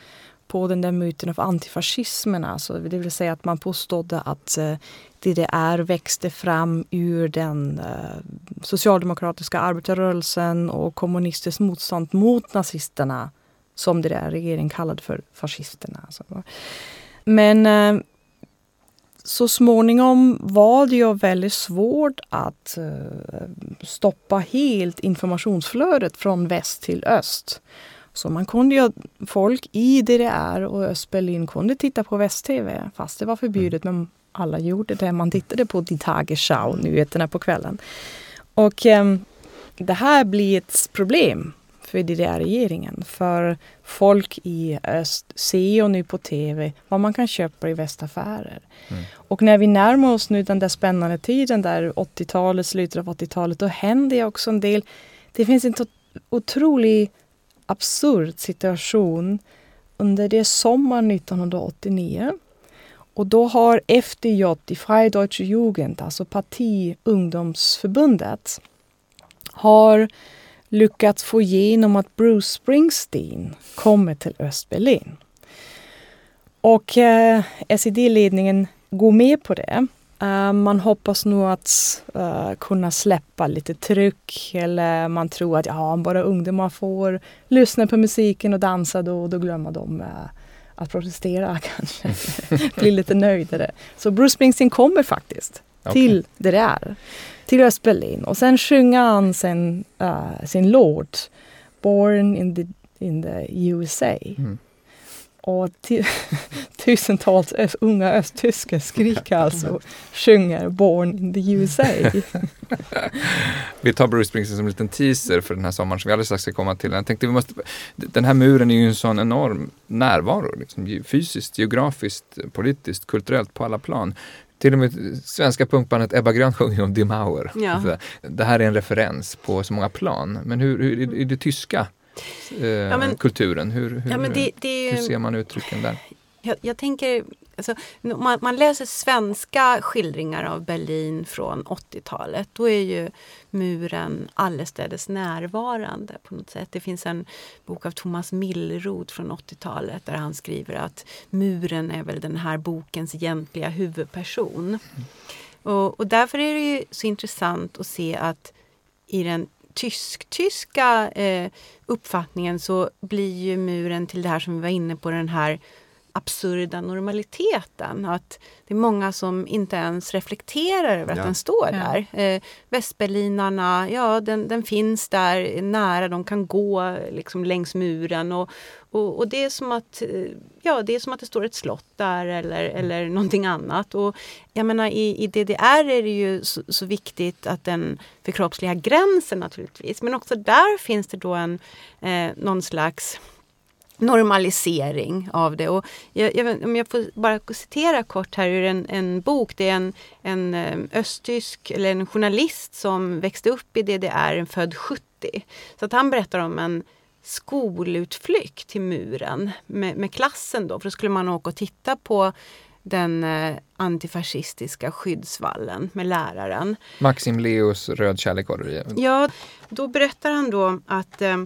på den där myten av antifascismen. Alltså, det vill säga att man påstådde att eh, DDR växte fram ur den eh, socialdemokratiska arbetarrörelsen och kommunistiskt motstånd mot nazisterna som DDR-regeringen kallade för fascisterna. Alltså. Men eh, så småningom var det ju väldigt svårt att stoppa helt informationsflödet från väst till öst. Så man kunde ju, folk i DDR och Östberlin kunde titta på väst-TV fast det var förbjudet. Men alla gjorde det. Man tittade på Die Tagesschau, nyheterna på kvällen. Och um, det här blir ett problem för DDR-regeringen. För folk i öst ser ju nu på TV vad man kan köpa i västaffärer. Mm. Och när vi närmar oss nu den där spännande tiden där 80-talet, slutet av 80-talet, då händer också en del. Det finns en otroligt absurd situation under det sommar 1989 och då har FDJ, die Freie Deutsche Jugend, alltså parti ungdomsförbundet, har lyckats få igenom att Bruce Springsteen kommer till Östberlin. Och eh, SED-ledningen går med på det. Uh, man hoppas nog att uh, kunna släppa lite tryck eller man tror att ja, bara ungdomar får lyssna på musiken och dansa då, då glömmer de uh, att protestera kanske. Bli lite nöjdare. Så Bruce Springsteen kommer faktiskt okay. till det där. Till Östberlin och sen sjunger han sin, uh, sin låt Born in the, in the USA. Mm. Och tusentals öst, unga östtyskar skriker alltså sjunger Born in the USA. vi tar Bruce Springsteen som en liten teaser för den här sommaren som vi alldeles strax ska komma till. Jag tänkte vi måste, den här muren är ju en sån enorm närvaro, liksom, fysiskt, geografiskt, politiskt, kulturellt på alla plan. Till och med svenska punkbandet Ebba Grön sjunger om Die Mauer. Ja. Det här är en referens på så många plan. Men hur, hur i det tyska eh, ja, men, kulturen? Hur, hur, ja, det, det, hur, ser man uttrycken där? Jag, jag tänker, alltså, man, man, läser svenska skildringar av Berlin från 80-talet. Då är ju muren allestädes närvarande på något sätt. Det finns en bok av Thomas Millroth från 80-talet där han skriver att muren är väl den här bokens egentliga huvudperson. Mm. Och, och därför är det ju så intressant att se att i den tysk-tyska eh, uppfattningen så blir ju muren till det här som vi var inne på, den här absurda normaliteten. Att det är många som inte ens reflekterar över ja. att den står ja. där. Eh, Västberlinarna, ja den, den, finns där nära, de kan gå liksom längs muren. Och, och, och, det, är som att, eh, ja, det är som att det står ett slott där eller, mm. eller någonting annat. Och jag menar, i, i DDR är det ju så, så viktigt att den förkroppsliga gränsen naturligtvis. Men också där finns det då en, eh, någon slags normalisering av det. Och jag, jag, om jag får bara citera kort här ur en, en bok. Det är en, en eh, östtysk, eller en journalist som växte upp i DDR, född 70. Så att han berättar om en skolutflykt till muren med, med klassen då. För då skulle man åka och titta på den eh, antifascistiska skyddsvallen med läraren. Maxim Leos Röd kärlek var det Ja, då berättar han då att eh,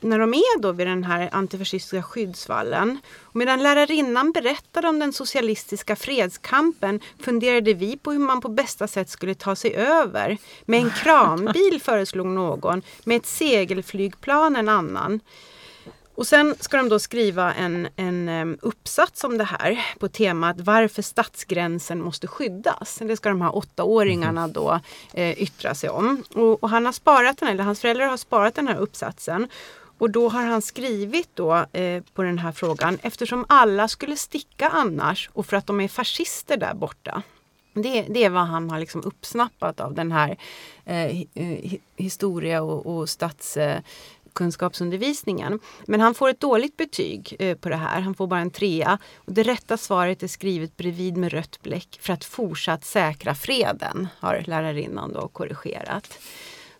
när de är då vid den här antifascistiska skyddsvallen. Och medan lärarinnan berättade om den socialistiska fredskampen funderade vi på hur man på bästa sätt skulle ta sig över. Med en kranbil föreslog någon, med ett segelflygplan en annan. Och sen ska de då skriva en, en uppsats om det här på temat varför stadsgränsen måste skyddas. Det ska de här åttaåringarna mm. då eh, yttra sig om. Och, och, han har sparat den, eller hans föräldrar har sparat den här uppsatsen. Och då har han skrivit då eh, på den här frågan eftersom alla skulle sticka annars och för att de är fascister där borta. Det, det är vad han har liksom uppsnappat av den här eh, eh historia och, och statskunskapsundervisningen. Men han får ett dåligt betyg eh, på det här. Han får bara en trea. Och det rätta svaret är skrivet bredvid med rött bläck för att fortsatt säkra freden, har lärarinnan då korrigerat.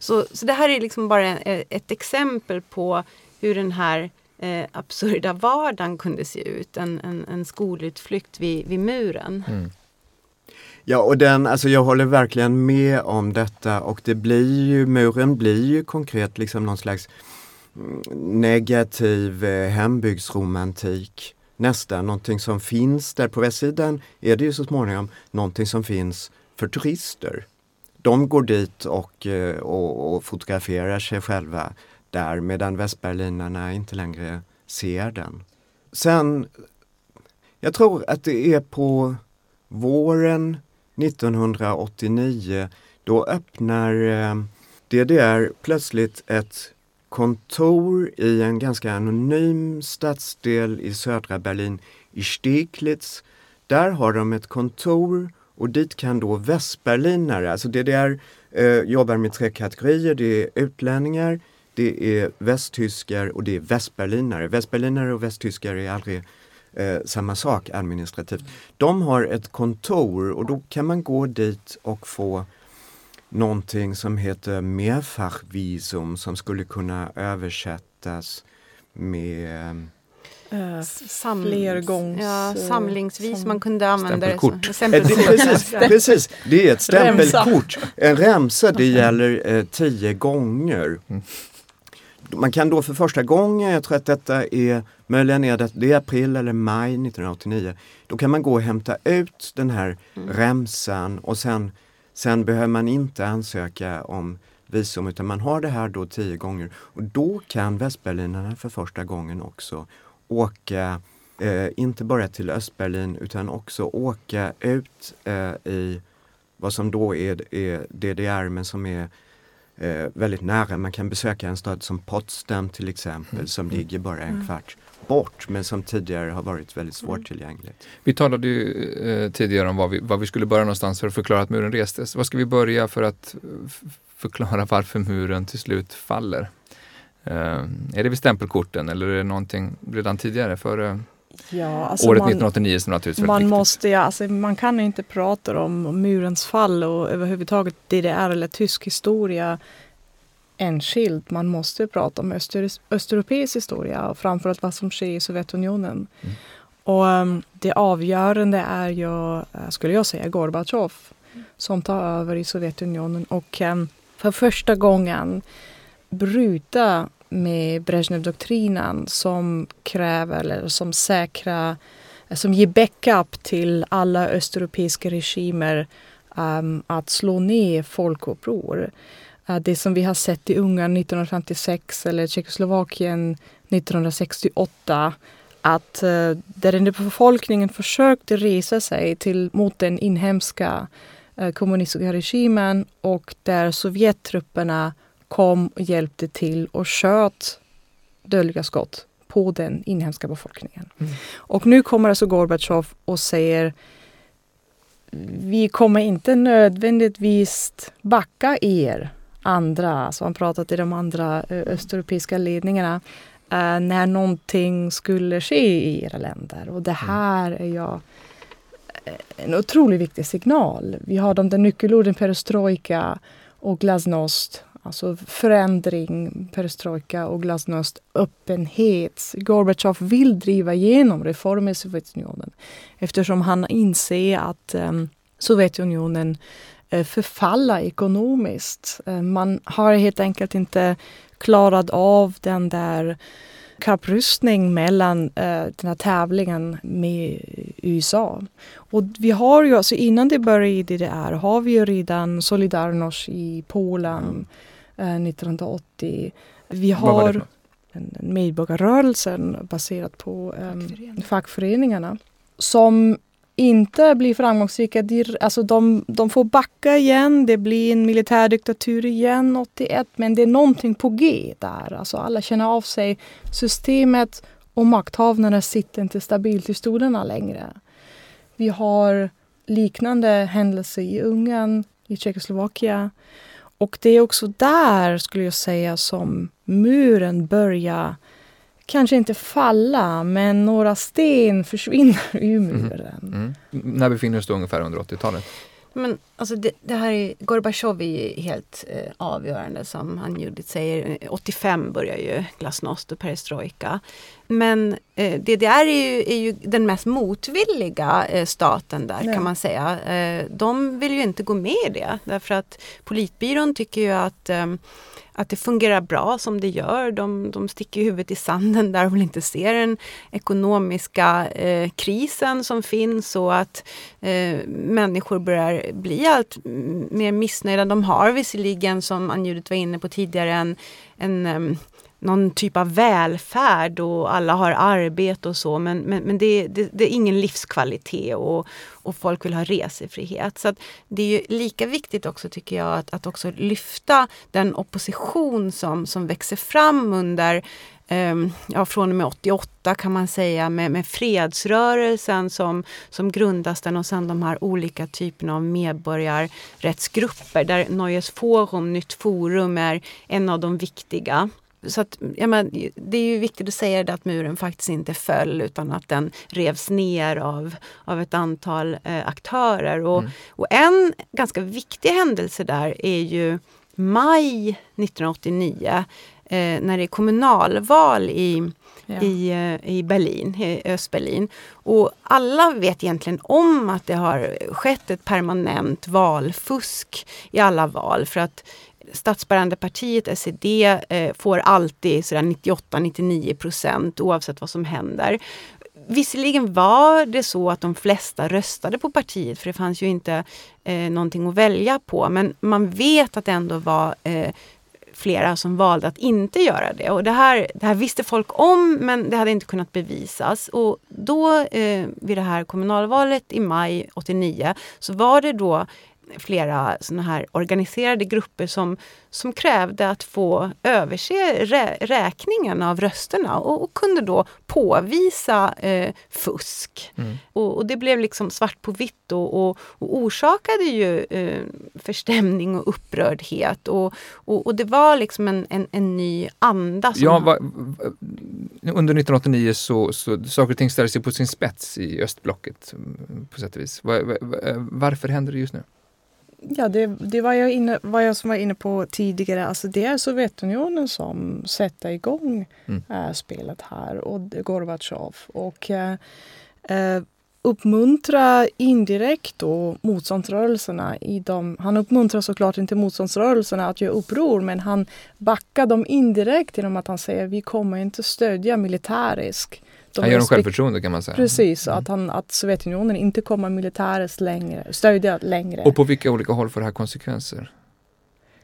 Så, så det här är liksom bara eh, ett exempel på hur den här eh, absurda vardagen kunde se ut. En, en, en skolutflykt vid, vid muren. Mm. Ja, och den, alltså jag håller verkligen med om detta och det blir ju, muren blir ju konkret liksom någon slags mm, negativ eh, hembygdsromantik. Nästan någonting som finns där på västsidan är det ju så småningom någonting som finns för turister. De går dit och, eh, och, och fotograferar sig själva där medan västberlinarna inte längre ser den. Sen, jag tror att det är på våren 1989, då öppnar eh, DDR plötsligt ett kontor i en ganska anonym stadsdel i södra Berlin, i Steglitz. Där har de ett kontor och dit kan då västberlinare, alltså DDR eh, jobbar med tre kategorier, det är utlänningar, det är västtyskar och det är västberlinare. Västberlinare och västtyskar är aldrig eh, samma sak administrativt. De har ett kontor och då kan man gå dit och få någonting som heter Mehrfachvisum som skulle kunna översättas med Uh, Sam fler gångs, ja, samlingsvis som man kunde använda stämpelkort. det. Som, det, precis, precis, det är ett stämpelkort. En remsa det gäller eh, tio gånger. Mm. Man kan då för första gången, jag tror att detta är möjligen är det, det är april eller maj 1989. Då kan man gå och hämta ut den här mm. remsan och sen, sen behöver man inte ansöka om visum utan man har det här då tio gånger. Och då kan västberlinarna för första gången också åka, eh, inte bara till Östberlin utan också åka ut eh, i vad som då är, är DDR men som är eh, väldigt nära. Man kan besöka en stad som Potsdam till exempel mm. som ligger bara en mm. kvart bort men som tidigare har varit väldigt mm. svårtillgängligt. Vi talade ju eh, tidigare om var vi, var vi skulle börja någonstans för att förklara att muren restes. Var ska vi börja för att förklara varför muren till slut faller? Uh, är det vid stämpelkorten eller är det någonting redan tidigare före Ja, alltså Året man, 1989 som naturligtvis man viktigt. måste, ja, alltså man kan inte prata om murens fall och överhuvudtaget DDR eller tysk historia enskilt. Man måste prata om öster, östeuropeisk historia och framförallt vad som sker i Sovjetunionen. Mm. Och um, det avgörande är ju, uh, skulle jag säga, Gorbatjov som tar över i Sovjetunionen och um, för första gången bryta med Brezhnev-doktrinen som kräver eller som säkrar, som ger backup till alla östeuropeiska regimer um, att slå ner folkuppror. Uh, det som vi har sett i Ungern 1956 eller Tjeckoslovakien 1968 att uh, där befolkningen försökte resa sig till, mot den inhemska uh, kommunistiska regimen och där Sovjettrupperna kom och hjälpte till och sköt dödliga skott på den inhemska befolkningen. Mm. Och nu kommer alltså Gorbatjov och säger vi kommer inte nödvändigtvis backa er andra, alltså han pratat till de andra eh, östeuropeiska ledningarna, uh, när någonting skulle ske i era länder. Och det mm. här är jag eh, en otroligt viktig signal. Vi har de där nyckelorden perestrojka och glasnost Alltså förändring, perestrojka och glasnost, öppenhet. Gorbatjov vill driva igenom reformer i Sovjetunionen eftersom han inser att um, Sovjetunionen uh, förfaller ekonomiskt. Uh, man har helt enkelt inte klarat av den där kapprustning mellan uh, den här tävlingen med USA. Och vi har ju, alltså innan det började i DDR har vi ju redan Solidarność i Polen. Mm 1980. Eh, vi har... en, en medborgarrörelse baserad på eh, Fackföreningar. fackföreningarna som inte blir framgångsrika. Alltså de, de får backa igen. Det blir en militärdiktatur igen 81. Men det är någonting på G där. Alltså alla känner av sig. Systemet och makthavarna sitter inte stabilt i stolarna längre. Vi har liknande händelser i Ungern, i Tjeckoslovakien. Och det är också där, skulle jag säga, som muren börjar kanske inte falla, men några sten försvinner ur muren. Mm. När befinner vi oss då ungefär under 80-talet? Men alltså det, det här är, Gorbatjov är ju helt eh, avgörande som han Judith säger. 85 börjar ju glasnost och perestrojka. Men eh, DDR är ju, är ju den mest motvilliga eh, staten där Nej. kan man säga. Eh, de vill ju inte gå med i det därför att politbyrån tycker ju att eh, att det fungerar bra som det gör. De, de sticker huvudet i sanden där de vill inte se den ekonomiska eh, krisen som finns och att eh, människor börjar bli allt mer missnöjda. De har visserligen, som Ann-Judith var inne på tidigare, en, en ehm, någon typ av välfärd och alla har arbete och så men, men, men det, det, det är ingen livskvalitet och, och folk vill ha resefrihet. Så att det är ju lika viktigt också tycker jag att, att också lyfta den opposition som, som växer fram under ehm, ja, från och med 88 kan man säga med, med fredsrörelsen som, som grundas den och sen de här olika typerna av medborgarrättsgrupper där Neues Forum, Nytt Forum är en av de viktiga. Så att, ja, men, det är ju viktigt att säga det att muren faktiskt inte föll utan att den revs ner av, av ett antal eh, aktörer. Och, och en ganska viktig händelse där är ju maj 1989 eh, när det är kommunalval i, Ja. i, eh, i Berlin, i Östberlin. Och alla vet egentligen om att det har skett ett permanent valfusk i alla val. För att statsbärande partiet, SED, eh, får alltid 98-99 procent oavsett vad som händer. Visserligen var det så att de flesta röstade på partiet för det fanns ju inte eh, någonting att välja på. Men man vet att det ändå var eh, flera som valde att inte göra det. Och det här, det här visste folk om men det hade inte kunnat bevisas. Och då eh, vid det här kommunalvalet i maj 89 så var det då flera såna här organiserade grupper som, som krävde att få överse rä, räkningen av rösterna och, och kunde då påvisa eh, fusk. Mm. Och, och det blev liksom svart på vitt och, och, och orsakade ju eh, förstämning och upprördhet. Och, och, det var liksom en, en, en ny anda. Ja, va, va, under 1989 så, så saker och ting ställdes på sin spets i östblocket mm, på sätt och vis. Va, va, va, varför händer det just nu? Ja, det, det var, jag inne, var jag som var inne på tidigare. Alltså det är Sovjetunionen som sätter igång Mm. äh, spelet här och Gorbatjov. Och äh, äh, uppmuntra indirekt då motståndsrörelserna i de, Han uppmuntrar såklart inte motståndsrörelserna att göra uppror men han backar dem indirekt genom att han säger vi kommer inte stödja militäriskt. De Han ger dem självförtroende kan man säga. Precis, Mm. att, han, att Sovjetunionen inte kommer militäriskt längre, stödja längre. Och på vilka olika håll får det här konsekvenser?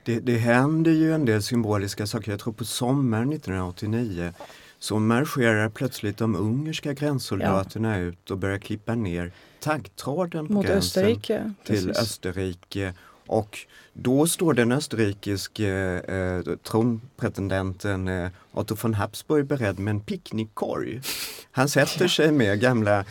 Det, det händer ju en del symboliska saker. Jag tror på sommaren 1989 så marscherar plötsligt de ungerska gränssoldaterna ut och börjar klippa ner taggtråden på mot gränsen Österrike. till precis. Österrike. Och då står den österrikiske eh, tronpretendenten eh, Otto von Habsburg beredd med en picknickkorg. Han sätter sig med gamla eh,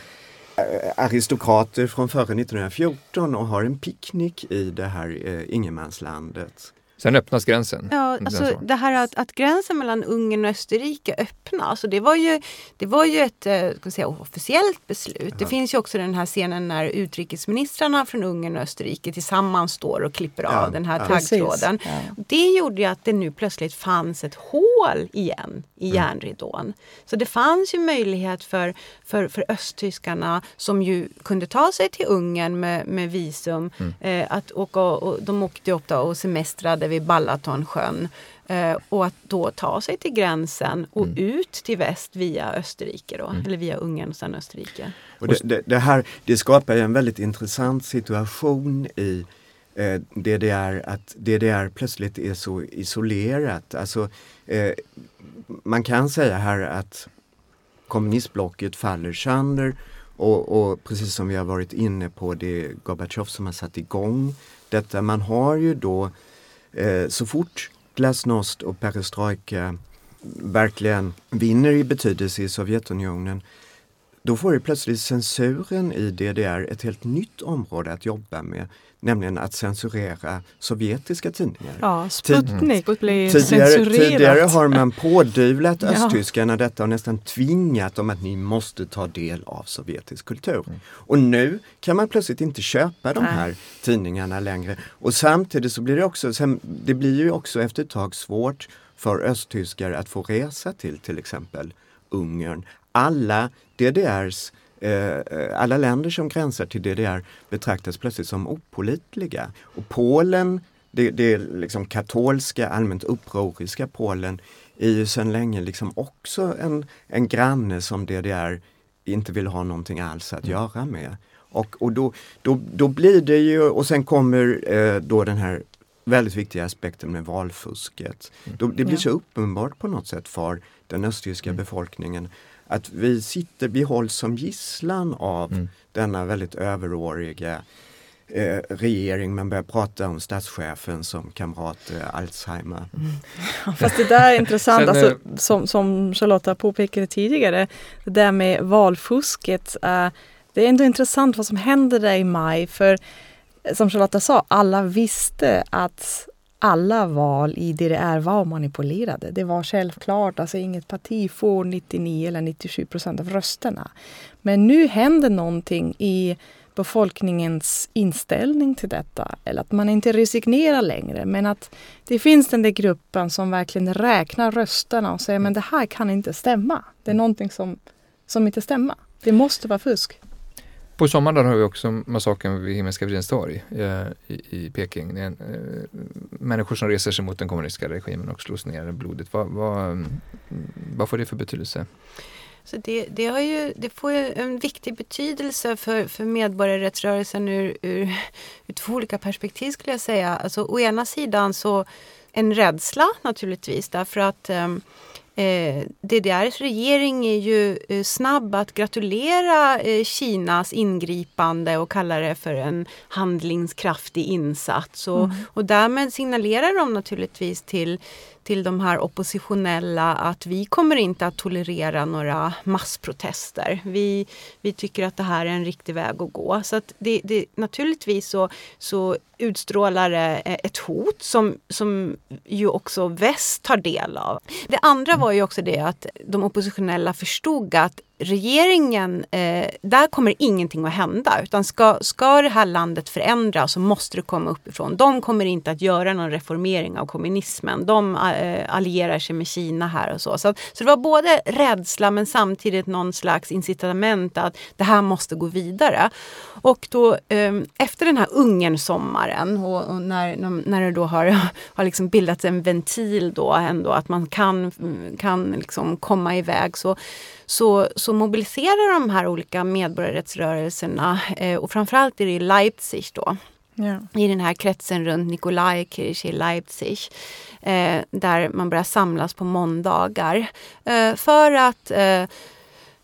aristokrater från före 1914 och har en picknick i det här eh, ingenmanslandet. Sen öppnas gränsen. Ja, alltså så. det här att, att gränsen mellan Ungern och Österrike öppnas, alltså det var ju, det var ju ett eh, ska säga, officiellt beslut. Det finns ju också den här scenen när utrikesministrarna från Ungern och Österrike tillsammans står och klipper Ja, av den här ja. taggtråden. Ja. Det gjorde ju att det nu plötsligt fanns ett hål igen i järnridån. Så det fanns ju möjlighet för, för, för östtyskarna som ju kunde ta sig till Ungern med, med visum. Eh, att åka, och de åkte upp då och semestrade vid Balatonsjön. Eh, och att då ta sig till gränsen och ut till väst via Österrike då. Eller via Ungern och sen Österrike. Och det, det, det här det skapar ju en väldigt intressant situation i eh, DDR att DDR plötsligt är så isolerat. Alltså, eh, man kan säga här att kommunistblocket faller sönder och, och, precis som vi har varit inne på, det är Gorbatjov som har satt igång detta. Man har ju då eh, Eh, så fort glasnost och perestrojka verkligen vinner i betydelse i Sovjetunionen då får ju plötsligt censuren i DDR ett helt nytt område att jobba med nämligen att censurera sovjetiska tidningar. Ja, Sputnik mm. blir tidigare, censurerat. Tidigare har man pådyvlat ja. östtyskarna detta och nästan tvingat dem att ni måste ta del av sovjetisk kultur. Mm. Och nu kan man plötsligt inte köpa de här Nej. tidningarna längre. Och samtidigt så blir det också, det blir ju också efter ett tag svårt för östtyskar att få resa till till exempel Ungern. Alla DDRs Eh, alla länder som gränsar till DDR betraktas plötsligt som opolitliga. Och Polen, det, det liksom katolska, allmänt upproriska Polen, är ju sedan länge liksom också en, en granne som DDR inte vill ha någonting alls att mm. göra med. Och, och då, då, då blir det ju, och sen kommer eh, då den här väldigt viktiga aspekten med valfusket. Mm. Då, det blir så uppenbart på något sätt för den östtyska mm. befolkningen att vi sitter, vi hålls som gisslan av mm. denna väldigt överåriga eh, regering. Man börjar prata om statschefen som kamrat eh, Alzheimer. Mm. fast det där är intressant, Sen, alltså, eh, som, som Charlotta påpekade tidigare, det där med valfusket. Uh, det är ändå intressant vad som händer där i maj för som Charlotta sa, alla visste att alla val i DDR var manipulerade. Det var självklart, alltså inget parti får 99 eller 97 procent av rösterna. Men nu händer någonting i befolkningens inställning till detta. Eller att man inte resignerar längre men att det finns den där gruppen som verkligen räknar rösterna och säger men det här kan inte stämma. Det är någonting som, som inte stämmer. Det måste vara fusk. På sommaren har vi också massakern vid Himmelska fridens torg eh, i, i, Peking. Det är en, eh, människor som reser sig mot den kommunistiska regimen och slås ner blodigt. Vad, vad, vad får det för betydelse? Så det, det, har ju, det får ju en viktig betydelse för, för medborgarrättsrörelsen ur, ur, ur två olika perspektiv skulle jag säga. Alltså, å ena sidan så en rädsla naturligtvis därför att um, Eh, DDRs regering är ju eh, snabb att gratulera eh, Kinas ingripande och kalla det för en handlingskraftig insats. Och, mm. och därmed signalerar de naturligtvis till till de här oppositionella att vi kommer inte att tolerera några massprotester. Vi, vi tycker att det här är en riktig väg att gå. Så att det, det, naturligtvis så, så utstrålar det ett hot som, som ju också väst tar del av. Det andra var ju också det att de oppositionella förstod att regeringen, eh, där kommer ingenting att hända. Utan ska, ska det här landet förändras så måste det komma uppifrån. De kommer inte att göra någon reformering av kommunismen. De eh, allierar sig med Kina här och så. så. Så det var både rädsla men samtidigt någon slags incitament att det här måste gå vidare. Och då eh, efter den här Ungern-sommaren och, och, när, när det då har, har liksom bildats en ventil då ändå att man kan, kan liksom komma iväg så så, så mobiliserar de här olika medborgarrättsrörelserna eh, och framförallt är det i Leipzig då. Ja. i den här kretsen runt Nikolaikirche i Leipzig. Eh, där man börjar samlas på måndagar. Eh, för att eh,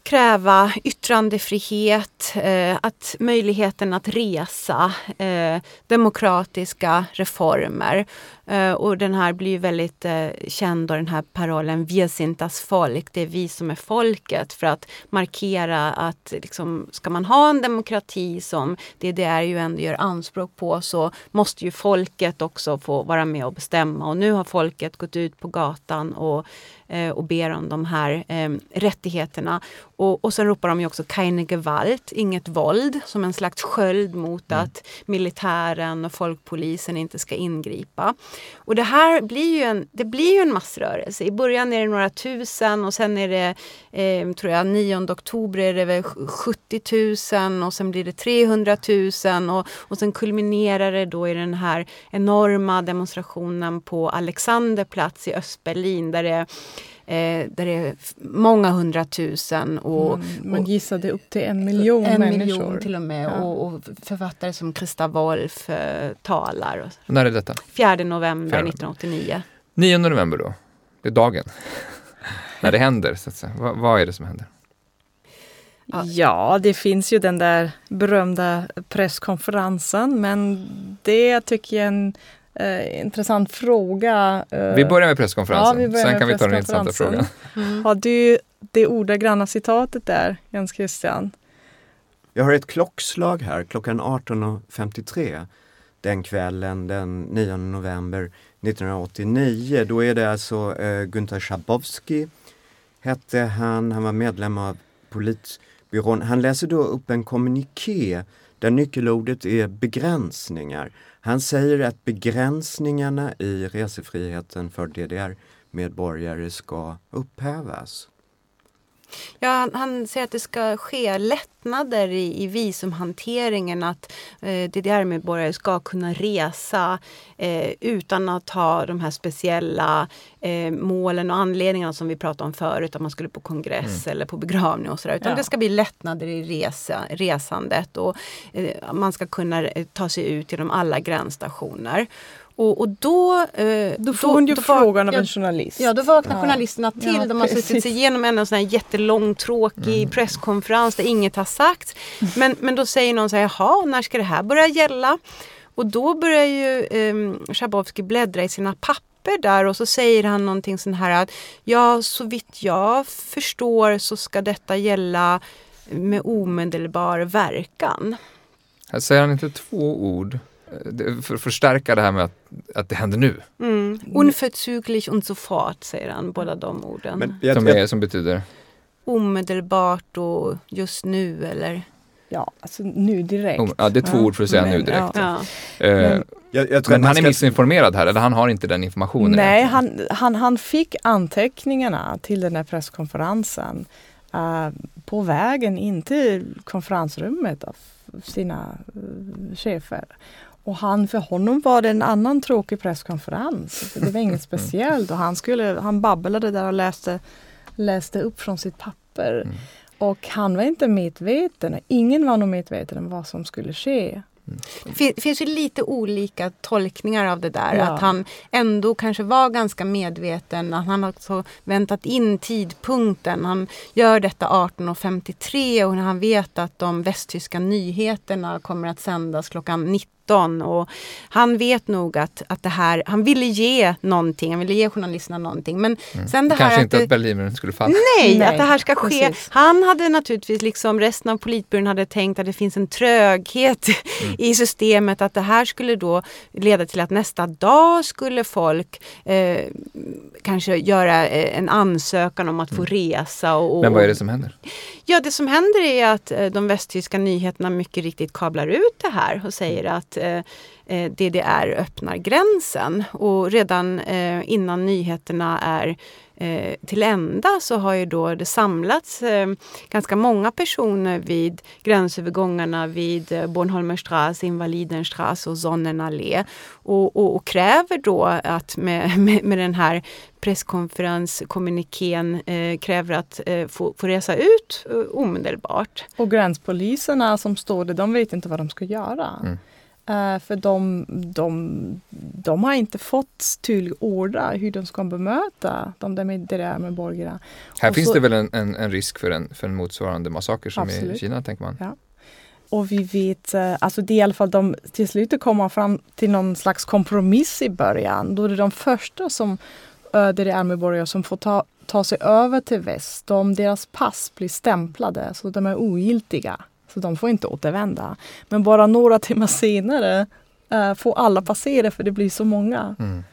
kräva yttrandefrihet, eh, att möjligheten att resa, eh, demokratiska reformer. Eh, och den här blir väldigt eh, känd då, den här parollen ”viesintas folk, det är vi som är folket för att markera att liksom, ska man ha en demokrati som DDR ju ändå gör anspråk på så måste ju folket också få vara med och bestämma och nu har folket gått ut på gatan och eh, och ber om de här eh, rättigheterna. Och, och sen ropar de ju också keine Gewalt, inget våld, som en slags sköld mot mm. att militären och folkpolisen inte ska ingripa. Och det här blir ju en, det blir ju en massrörelse. I början är det några tusen och sen är det, eh, tror jag, 9 oktober är det väl 70 000 och sen blir det 300 000 och, och sen kulminerar det då i den här enorma demonstrationen på Alexanderplatz i Östberlin där det Eh, där det är många hundratusen och, man, man gissade upp till en miljon en människor. miljon till och med. Ja. Och, och författare som Christa Wolf eh, talar. När är detta? 4 november Fjärde. 1989. 9 november då. Det är dagen. När det händer, så att säga. Vad, vad är det som händer? Ja. Ja, det finns ju den där berömda presskonferensen men det tycker jag är en eh, intressant fråga. Eh, Vi börjar med presskonferensen, Ja, börjar sen med kan vi ta den intressanta frågan. Mm. Har du det ordagranna citatet där, Jens Christian? Jag har ett klockslag här, klockan 18.53 den kvällen den 9 november 1989. Då är det alltså eh, Gunther Schabowski, hette han, han var medlem av politbyrån. Han läser då upp en kommuniké där nyckelordet är begränsningar. Han säger att begränsningarna i resefriheten för DDR-medborgare ska upphävas. Ja, han, han säger att det ska ske lättnader i, i visumhanteringen. Att eh, DDR-medborgare ska kunna resa eh, utan att ha de här speciella eh, målen och anledningarna som vi pratade om förut. Att man skulle på kongress eller på begravning och sådär. Utan Ja. det ska bli lättnader i resa, resandet och eh, man ska kunna eh, ta sig ut genom alla gränsstationer. Och, och då, eh, Då får hon ju var- frågan av en journalist. Ja, då vaknar Ja. journalisterna till. Ja, de har precis. suttit sig igenom en sån här jättelång tråkig presskonferens där inget har sagts. Men, men då säger någon så här, jaha, när ska det här börja gälla? Och då börjar ju eh, Schabowski bläddra i sina papper där och så säger han någonting sån här att ja, så vitt jag förstår så ska detta gälla med omedelbar verkan. Här säger han inte två ord för att förstärka det här med att, att det händer nu. Mm. Unverzüglich und sofort säger han, båda de orden. Men jag, Som, jag, är, som betyder Omedelbart och just nu eller? Ja, alltså nu direkt. ja, det är två Ja. ord för att säga Men, nu direkt. Ja. Eh, Men- jag, jag tror men han är missinformerad här, eller han har inte den informationen. Nej, han, han, han fick anteckningarna till den här presskonferensen eh, på vägen in till konferensrummet av sina eh, chefer. Och han, för honom var det en annan tråkig presskonferens. Det var inget speciellt och han, skulle, han babblade där och läste, läste upp från sitt papper. Mm. Och han var inte medveten, ingen var nog medveten om vad som skulle ske. Det fin- finns ju lite olika tolkningar av det där. Ja. Att han ändå kanske var ganska medveten. Att han också väntat in tidpunkten. Han gör detta 18.53 och när han vet att de västtyska nyheterna kommer att sändas klockan 19. Och han vet nog att, att det här, han ville ge någonting, han ville ge journalisterna någonting. Men sen det här Kanske att inte det, att Berlinmuren skulle falla. Nej, Nej, att det här ska ske. precis. Han hade naturligtvis, liksom resten av politbyrån hade tänkt att det finns en tröghet i systemet. Att det här skulle då leda till att nästa dag skulle folk eh, kanske göra eh, en ansökan om att få resa. Och, och, Men vad är det som händer? Ja, det som händer är att eh, de västtyska nyheterna mycket riktigt kablar ut det här och säger att eh, eh, DDR öppnar gränsen. Och redan innan nyheterna är eh, till ända så har ju då det samlats eh, ganska många personer vid gränsövergångarna vid eh, Bornholmerstraße, Invalidenstraße och Sonnenallé och, och, och kräver då att med, med, med den här presskonferenskommunikén eh, kräver att eh, få, få resa ut eh, omedelbart. Och gränspoliserna som står där, de vet inte vad de ska göra. Mm. Eh, för de, de, de har inte fått order hur de ska bemöta de där med, det där med borgare. Här Och finns så- det väl en, en, en risk för en, för en motsvarande massaker som i Absolut. Kina, tänker man. Och vi vet, eh, alltså det är i alla fall de till slut kommer fram till någon slags kompromiss i början. Då är det de första som eh, DDR-medborgare som får ta, ta sig över till väst. De, deras pass blir stämplade så de är ogiltiga. Så de får inte återvända. Men bara några timmar senare eh, får alla passera för det blir så många. Mm.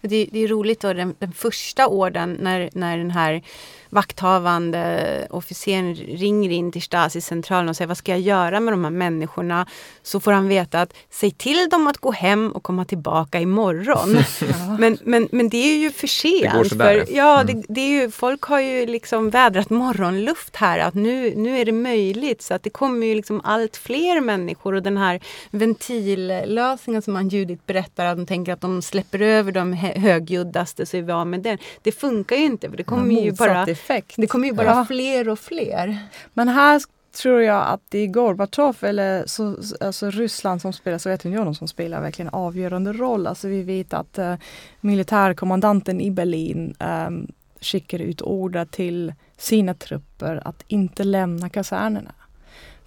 Det, det är roligt då den, den första orden när, när den här vakthavande officeren ringer in till Stasi-centralen och säger vad ska jag göra med de här människorna? Så får han veta att säg till dem att gå hem och komma tillbaka imorgon. Men, men, men det är ju för sent. För, ja, Mm. det, det är ju, folk har ju liksom vädrat morgonluft här. Att nu, nu är det möjligt. Så att det kommer ju liksom allt fler människor. Och den här ventillösningen som han Judith berättar. Att de tänker att de släpper över liksom högljuddaste så är vi av med den. Det funkar ju inte för det kommer ju bara, effekt. det kommer ju bara ja. fler och fler. Men här tror jag att det är Gorbatjov eller så, alltså Ryssland som spelar, Sovjetunionen som spelar verkligen avgörande roll. Alltså vi vet att uh, militärkommandanten i Berlin um, skickar ut order till sina trupper att inte lämna kasernerna.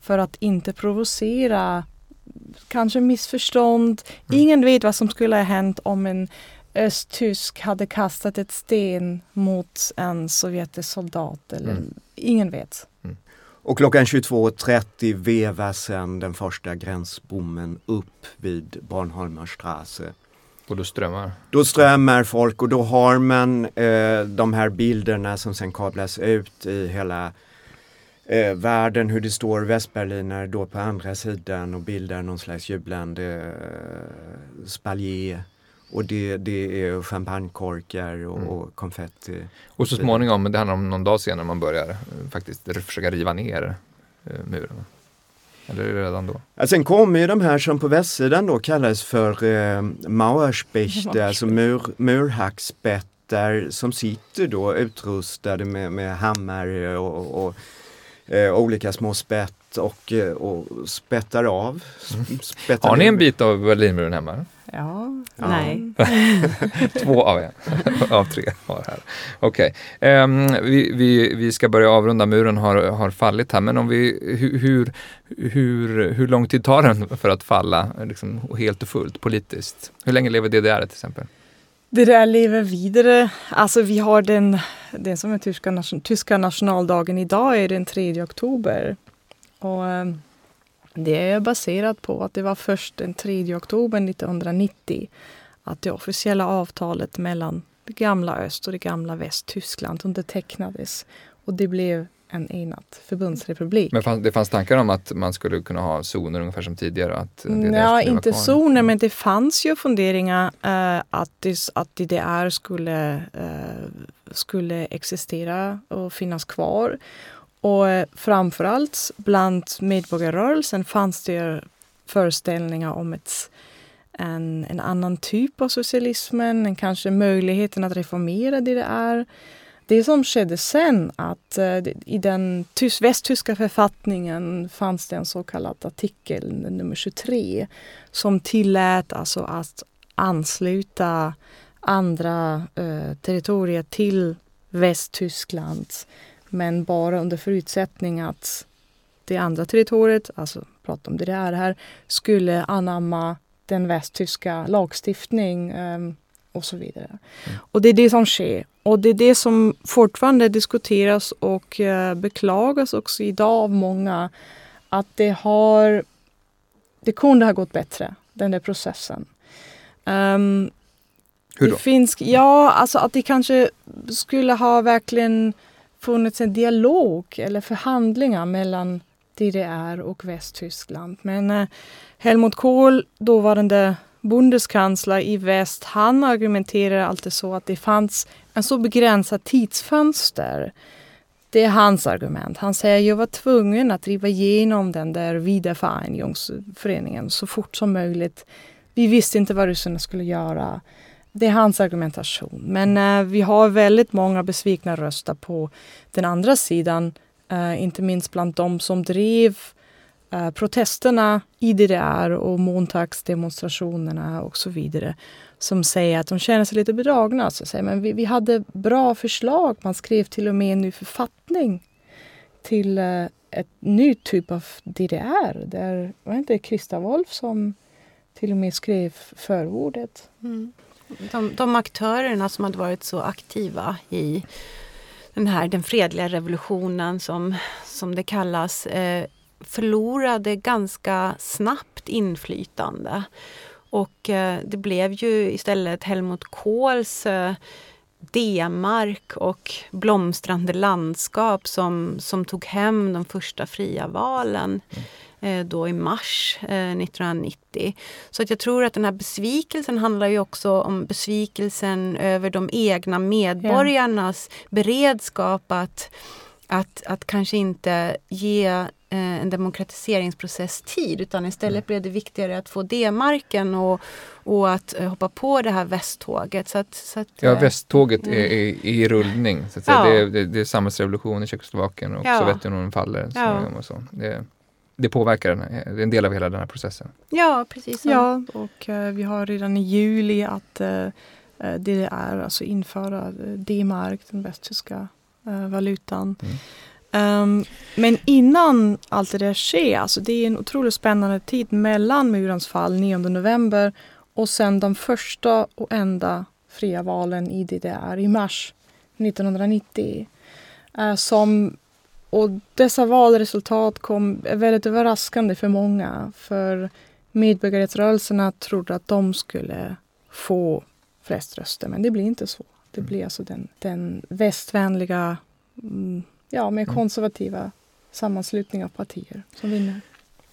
För att inte provocera kanske missförstånd. Mm. Ingen vet vad som skulle ha hänt om en östtysk hade kastat ett sten mot en sovjetisk soldat. Eller, mm. Ingen vet. Mm. Och klockan 22.30 vevas sen den första gränsbommen upp vid Bornholmerstrasse. Och då strömmar? Då strömmar folk och då har man eh, de här bilderna som sen kablas ut i hela eh, världen, hur det står Västberliner då på andra sidan och bildar någon slags jublande eh, spaljer. Och det, det är champagnekorkar och, mm. och konfetti. Och så småningom, det handlar om någon dag senare, man börjar eh, faktiskt försöka riva ner eh, muren. Eller är det redan då? Ja, sen kommer ju de här som på västsidan då kallas för eh, Mauerspechte, alltså mur, murhackspettar som sitter då utrustade med, med hammare och, och eh, olika små spett och, eh, och spettar av. Mm. Spettar Har ni en bit av Berlinmuren hemma? Ja, ja. nej. Två av en, av tre har här. Okej, okay. um, ehm, vi, vi, vi ska börja avrunda. Muren har, har fallit här, men om vi, hur, hur, hur lång tid tar den för att falla liksom, helt och fullt politiskt? Hur länge lever DDR till exempel? Det där lever vidare. Alltså vi har den, den som är tyska, tyska nationaldagen idag är den 3 oktober. Och ehm, det är baserat på att det var först den 3 oktober 1990 att det officiella avtalet mellan det gamla Öst och det gamla Västtyskland undertecknades. Och det blev en enad förbundsrepublik. Men det fanns tankar om att man skulle kunna ha zoner ungefär som tidigare? Att ja, inte zoner, men det fanns ju funderingar uh, att, det, att DDR skulle, uh, skulle existera och finnas kvar. Och eh, framförallt bland medborgarrörelsen fanns det föreställningar om ett, en, en annan typ av socialismen, kanske möjligheten att reformera DDR det som skedde sen att uh, i den tyst, västtyska författningen fanns det en så kallad artikel nummer 23 som tillät alltså att ansluta andra uh, territorier till Västtyskland men bara under förutsättning att det andra territoriet, alltså prata om det här, skulle anamma den västtyska lagstiftning um, och så vidare. Mm. Och det är det som sker. Och det är det som fortfarande diskuteras och uh, beklagas också idag av många. Att det har... Det kunde ha gått bättre, den där processen. Um, Hur då? Det finns, ja, alltså att det kanske skulle ha verkligen funnits en dialog eller förhandlingar mellan DDR och Västtyskland. Men eh, Helmut Kohl, dåvarande bundeskansler i väst, han argumenterar alltid så att det fanns en så begränsad tidsfönster. Det är hans argument. Han säger att jag var tvungen att driva igenom den där Wiedervereinigungsföreningen så fort som möjligt. Vi visste inte vad ryssarna skulle göra. Det är hans argumentation. Men eh, vi har väldigt många besvikna röster på den andra sidan. Eh, inte minst bland de som drev eh, protesterna i DDR och måndagsdemonstrationerna och så vidare som säger att de känner sig lite bedragna. Så säger, men vi, vi hade bra förslag. Man skrev till och med en ny författning till eh, ett ny typ av DDR. Där var det inte Krista Wolf som till och med skrev förordet. Mm. De, de aktörerna som hade varit så aktiva i den här den fredliga revolutionen som, som det kallas eh, förlorade ganska snabbt inflytande. Och eh, det blev ju istället Helmut Kohls eh, D-mark och blomstrande landskap som, som tog hem de första fria valen Mm då i mars 1990. Så att jag tror att den här besvikelsen handlar ju också om besvikelsen över de egna medborgarnas ja. beredskap att, att, att kanske inte ge eh, en demokratiseringsprocess tid utan istället blev det viktigare att få D-marken och, och att eh, hoppa på det här västtåget. Så att, så att, Ja, eh, västtåget är, mm. är i rullning. Så att säga. Ja. Det, är, det, det är samhällsrevolution i Tjeckoslovakien och Ja. Sovjetunionen faller. Så, Ja. och så. Det, det påverkar den, det är en del av hela den här processen. Ja, precis. så. Ja, och eh, vi har redan i juli att eh, eh, DDR alltså införa eh, D-mark, den västtyska eh, valutan. Mm. Ehm, men innan allt det där sker, alltså det är en otroligt spännande tid mellan murens fall 9 november och sen de första och enda fria valen i DDR i mars 1990. Eh, som, och dessa valresultat kom väldigt överraskande för många. För medborgarrättsrörelserna trodde att de skulle få flest röster, men det blir inte så. Det blir alltså den, den västvänliga, mm, ja, mer Mm. konservativa sammanslutning av partier som vinner.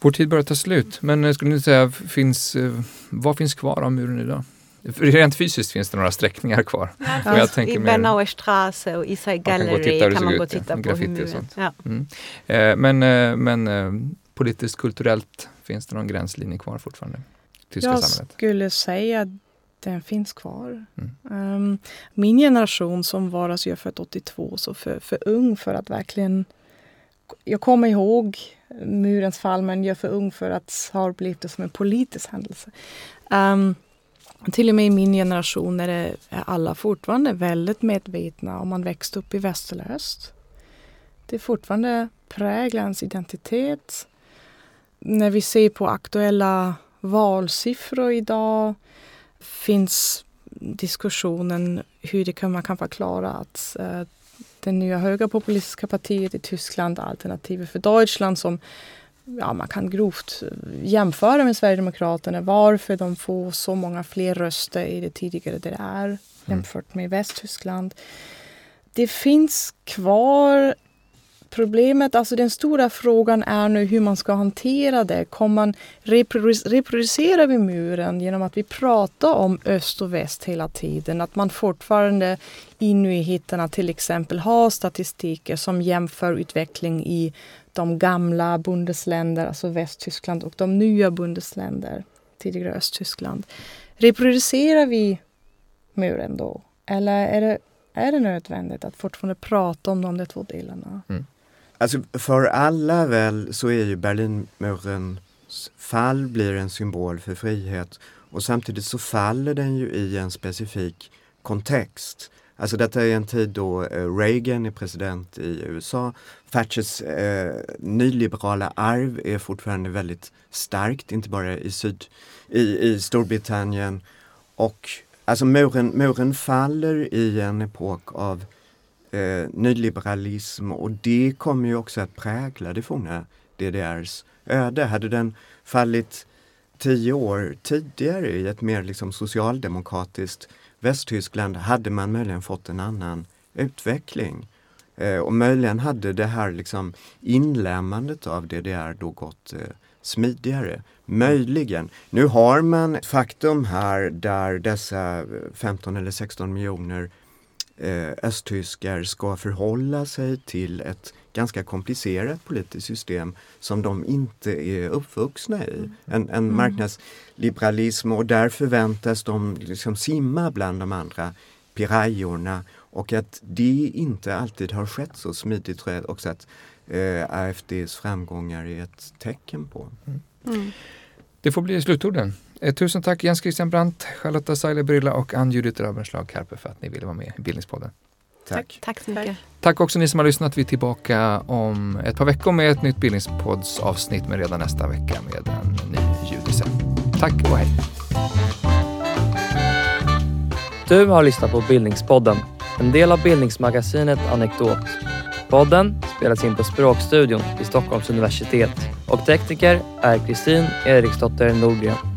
Vår tid börjar ta slut, men eh, skulle ni säga, finns, eh, vad finns kvar av muren idag? För Rent fysiskt finns det några sträckningar kvar. Ja, Men jag tänker I Bernauer Straße och Isai Man kan gå och titta Gallery kan man gå och titta på graffiti hur och sånt. Ja. Mm. Eh, men eh, men eh, politiskt, kulturellt, finns det någon gränslinje kvar fortfarande? Tyska Jag samhället? skulle säga att den finns kvar. Mm. Ehm, min generation som var, alltså jag är född 82, så för, för ung för att verkligen... Jag kommer ihåg murens fall, men jag är för ung för att ha upplevt det som en politisk händelse. Ehm, till och med i min generation är, det, är alla fortfarande väldigt medvetna om man växte upp i väst eller öst. Det är fortfarande präglar ens identitet. När vi ser på aktuella valsiffror idag finns diskussionen hur det kan, man kan förklara att eh, det nya högerpopulistiska partiet i Tyskland, Alternativet för Deutschland, som ja, man kan grovt jämföra med Sverigedemokraterna, varför de får så många fler röster i det tidigare DDR jämfört med Västtyskland. Det finns kvar Problemet, alltså den stora frågan är nu hur man ska hantera det. Kommer man reproducera vi muren genom att vi pratar om öst och väst hela tiden? Att man fortfarande i nyheterna till exempel har statistiker som jämför utveckling i de gamla bundesländer, alltså Västtyskland och de nya bundesländer, tidigare Östtyskland. Reproducerar vi muren då? Eller är det, är det nödvändigt att fortfarande prata om de där två delarna? Mm. Alltså för alla väl så är ju Berlinmurens fall blir en symbol för frihet och samtidigt så faller den ju i en specifik kontext. Alltså detta är en tid då eh, Reagan är president i USA. Thatchers eh, nyliberala arv är fortfarande väldigt starkt, inte bara i, syd, i, i Storbritannien. Och alltså muren, muren faller i en epok av eh, nyliberalism och det kommer ju också att prägla det forna DDRs öde. Hade den fallit tio år tidigare i ett mer liksom socialdemokratiskt Västtyskland hade man möjligen fått en annan utveckling. Eh, och möjligen hade det här liksom inlämmandet av DDR då gått eh, smidigare. Möjligen. Nu har man ett faktum här där dessa 15 eller 16 miljoner eh, östtyskar ska förhålla sig till ett ganska komplicerat politiskt system som de inte är uppvuxna i. En, en marknadsliberalism och där förväntas de liksom simma bland de andra pirajorna och att det inte alltid har skett så smidigt tror jag också att eh, AFDs framgångar är ett tecken på. Mm. Det får bli slutorden. Eh, tusen tack Jens Christian Brandt, Charlotta Seiler Brylla och Ann-Judith Röbenslag Karpe för att ni ville vara med i Bildningspodden. Tack. Tack så mycket. Tack också ni som har lyssnat. Vi är tillbaka om ett par veckor med ett nytt Bildningspodds avsnitt, men redan nästa vecka med en ny ljudise. Tack och hej! Du har lyssnat på Bildningspodden, en del av bildningsmagasinet Anekdot. Podden spelas in på Språkstudion vid Stockholms universitet och tekniker är Kristin Eriksdotter Nordgren.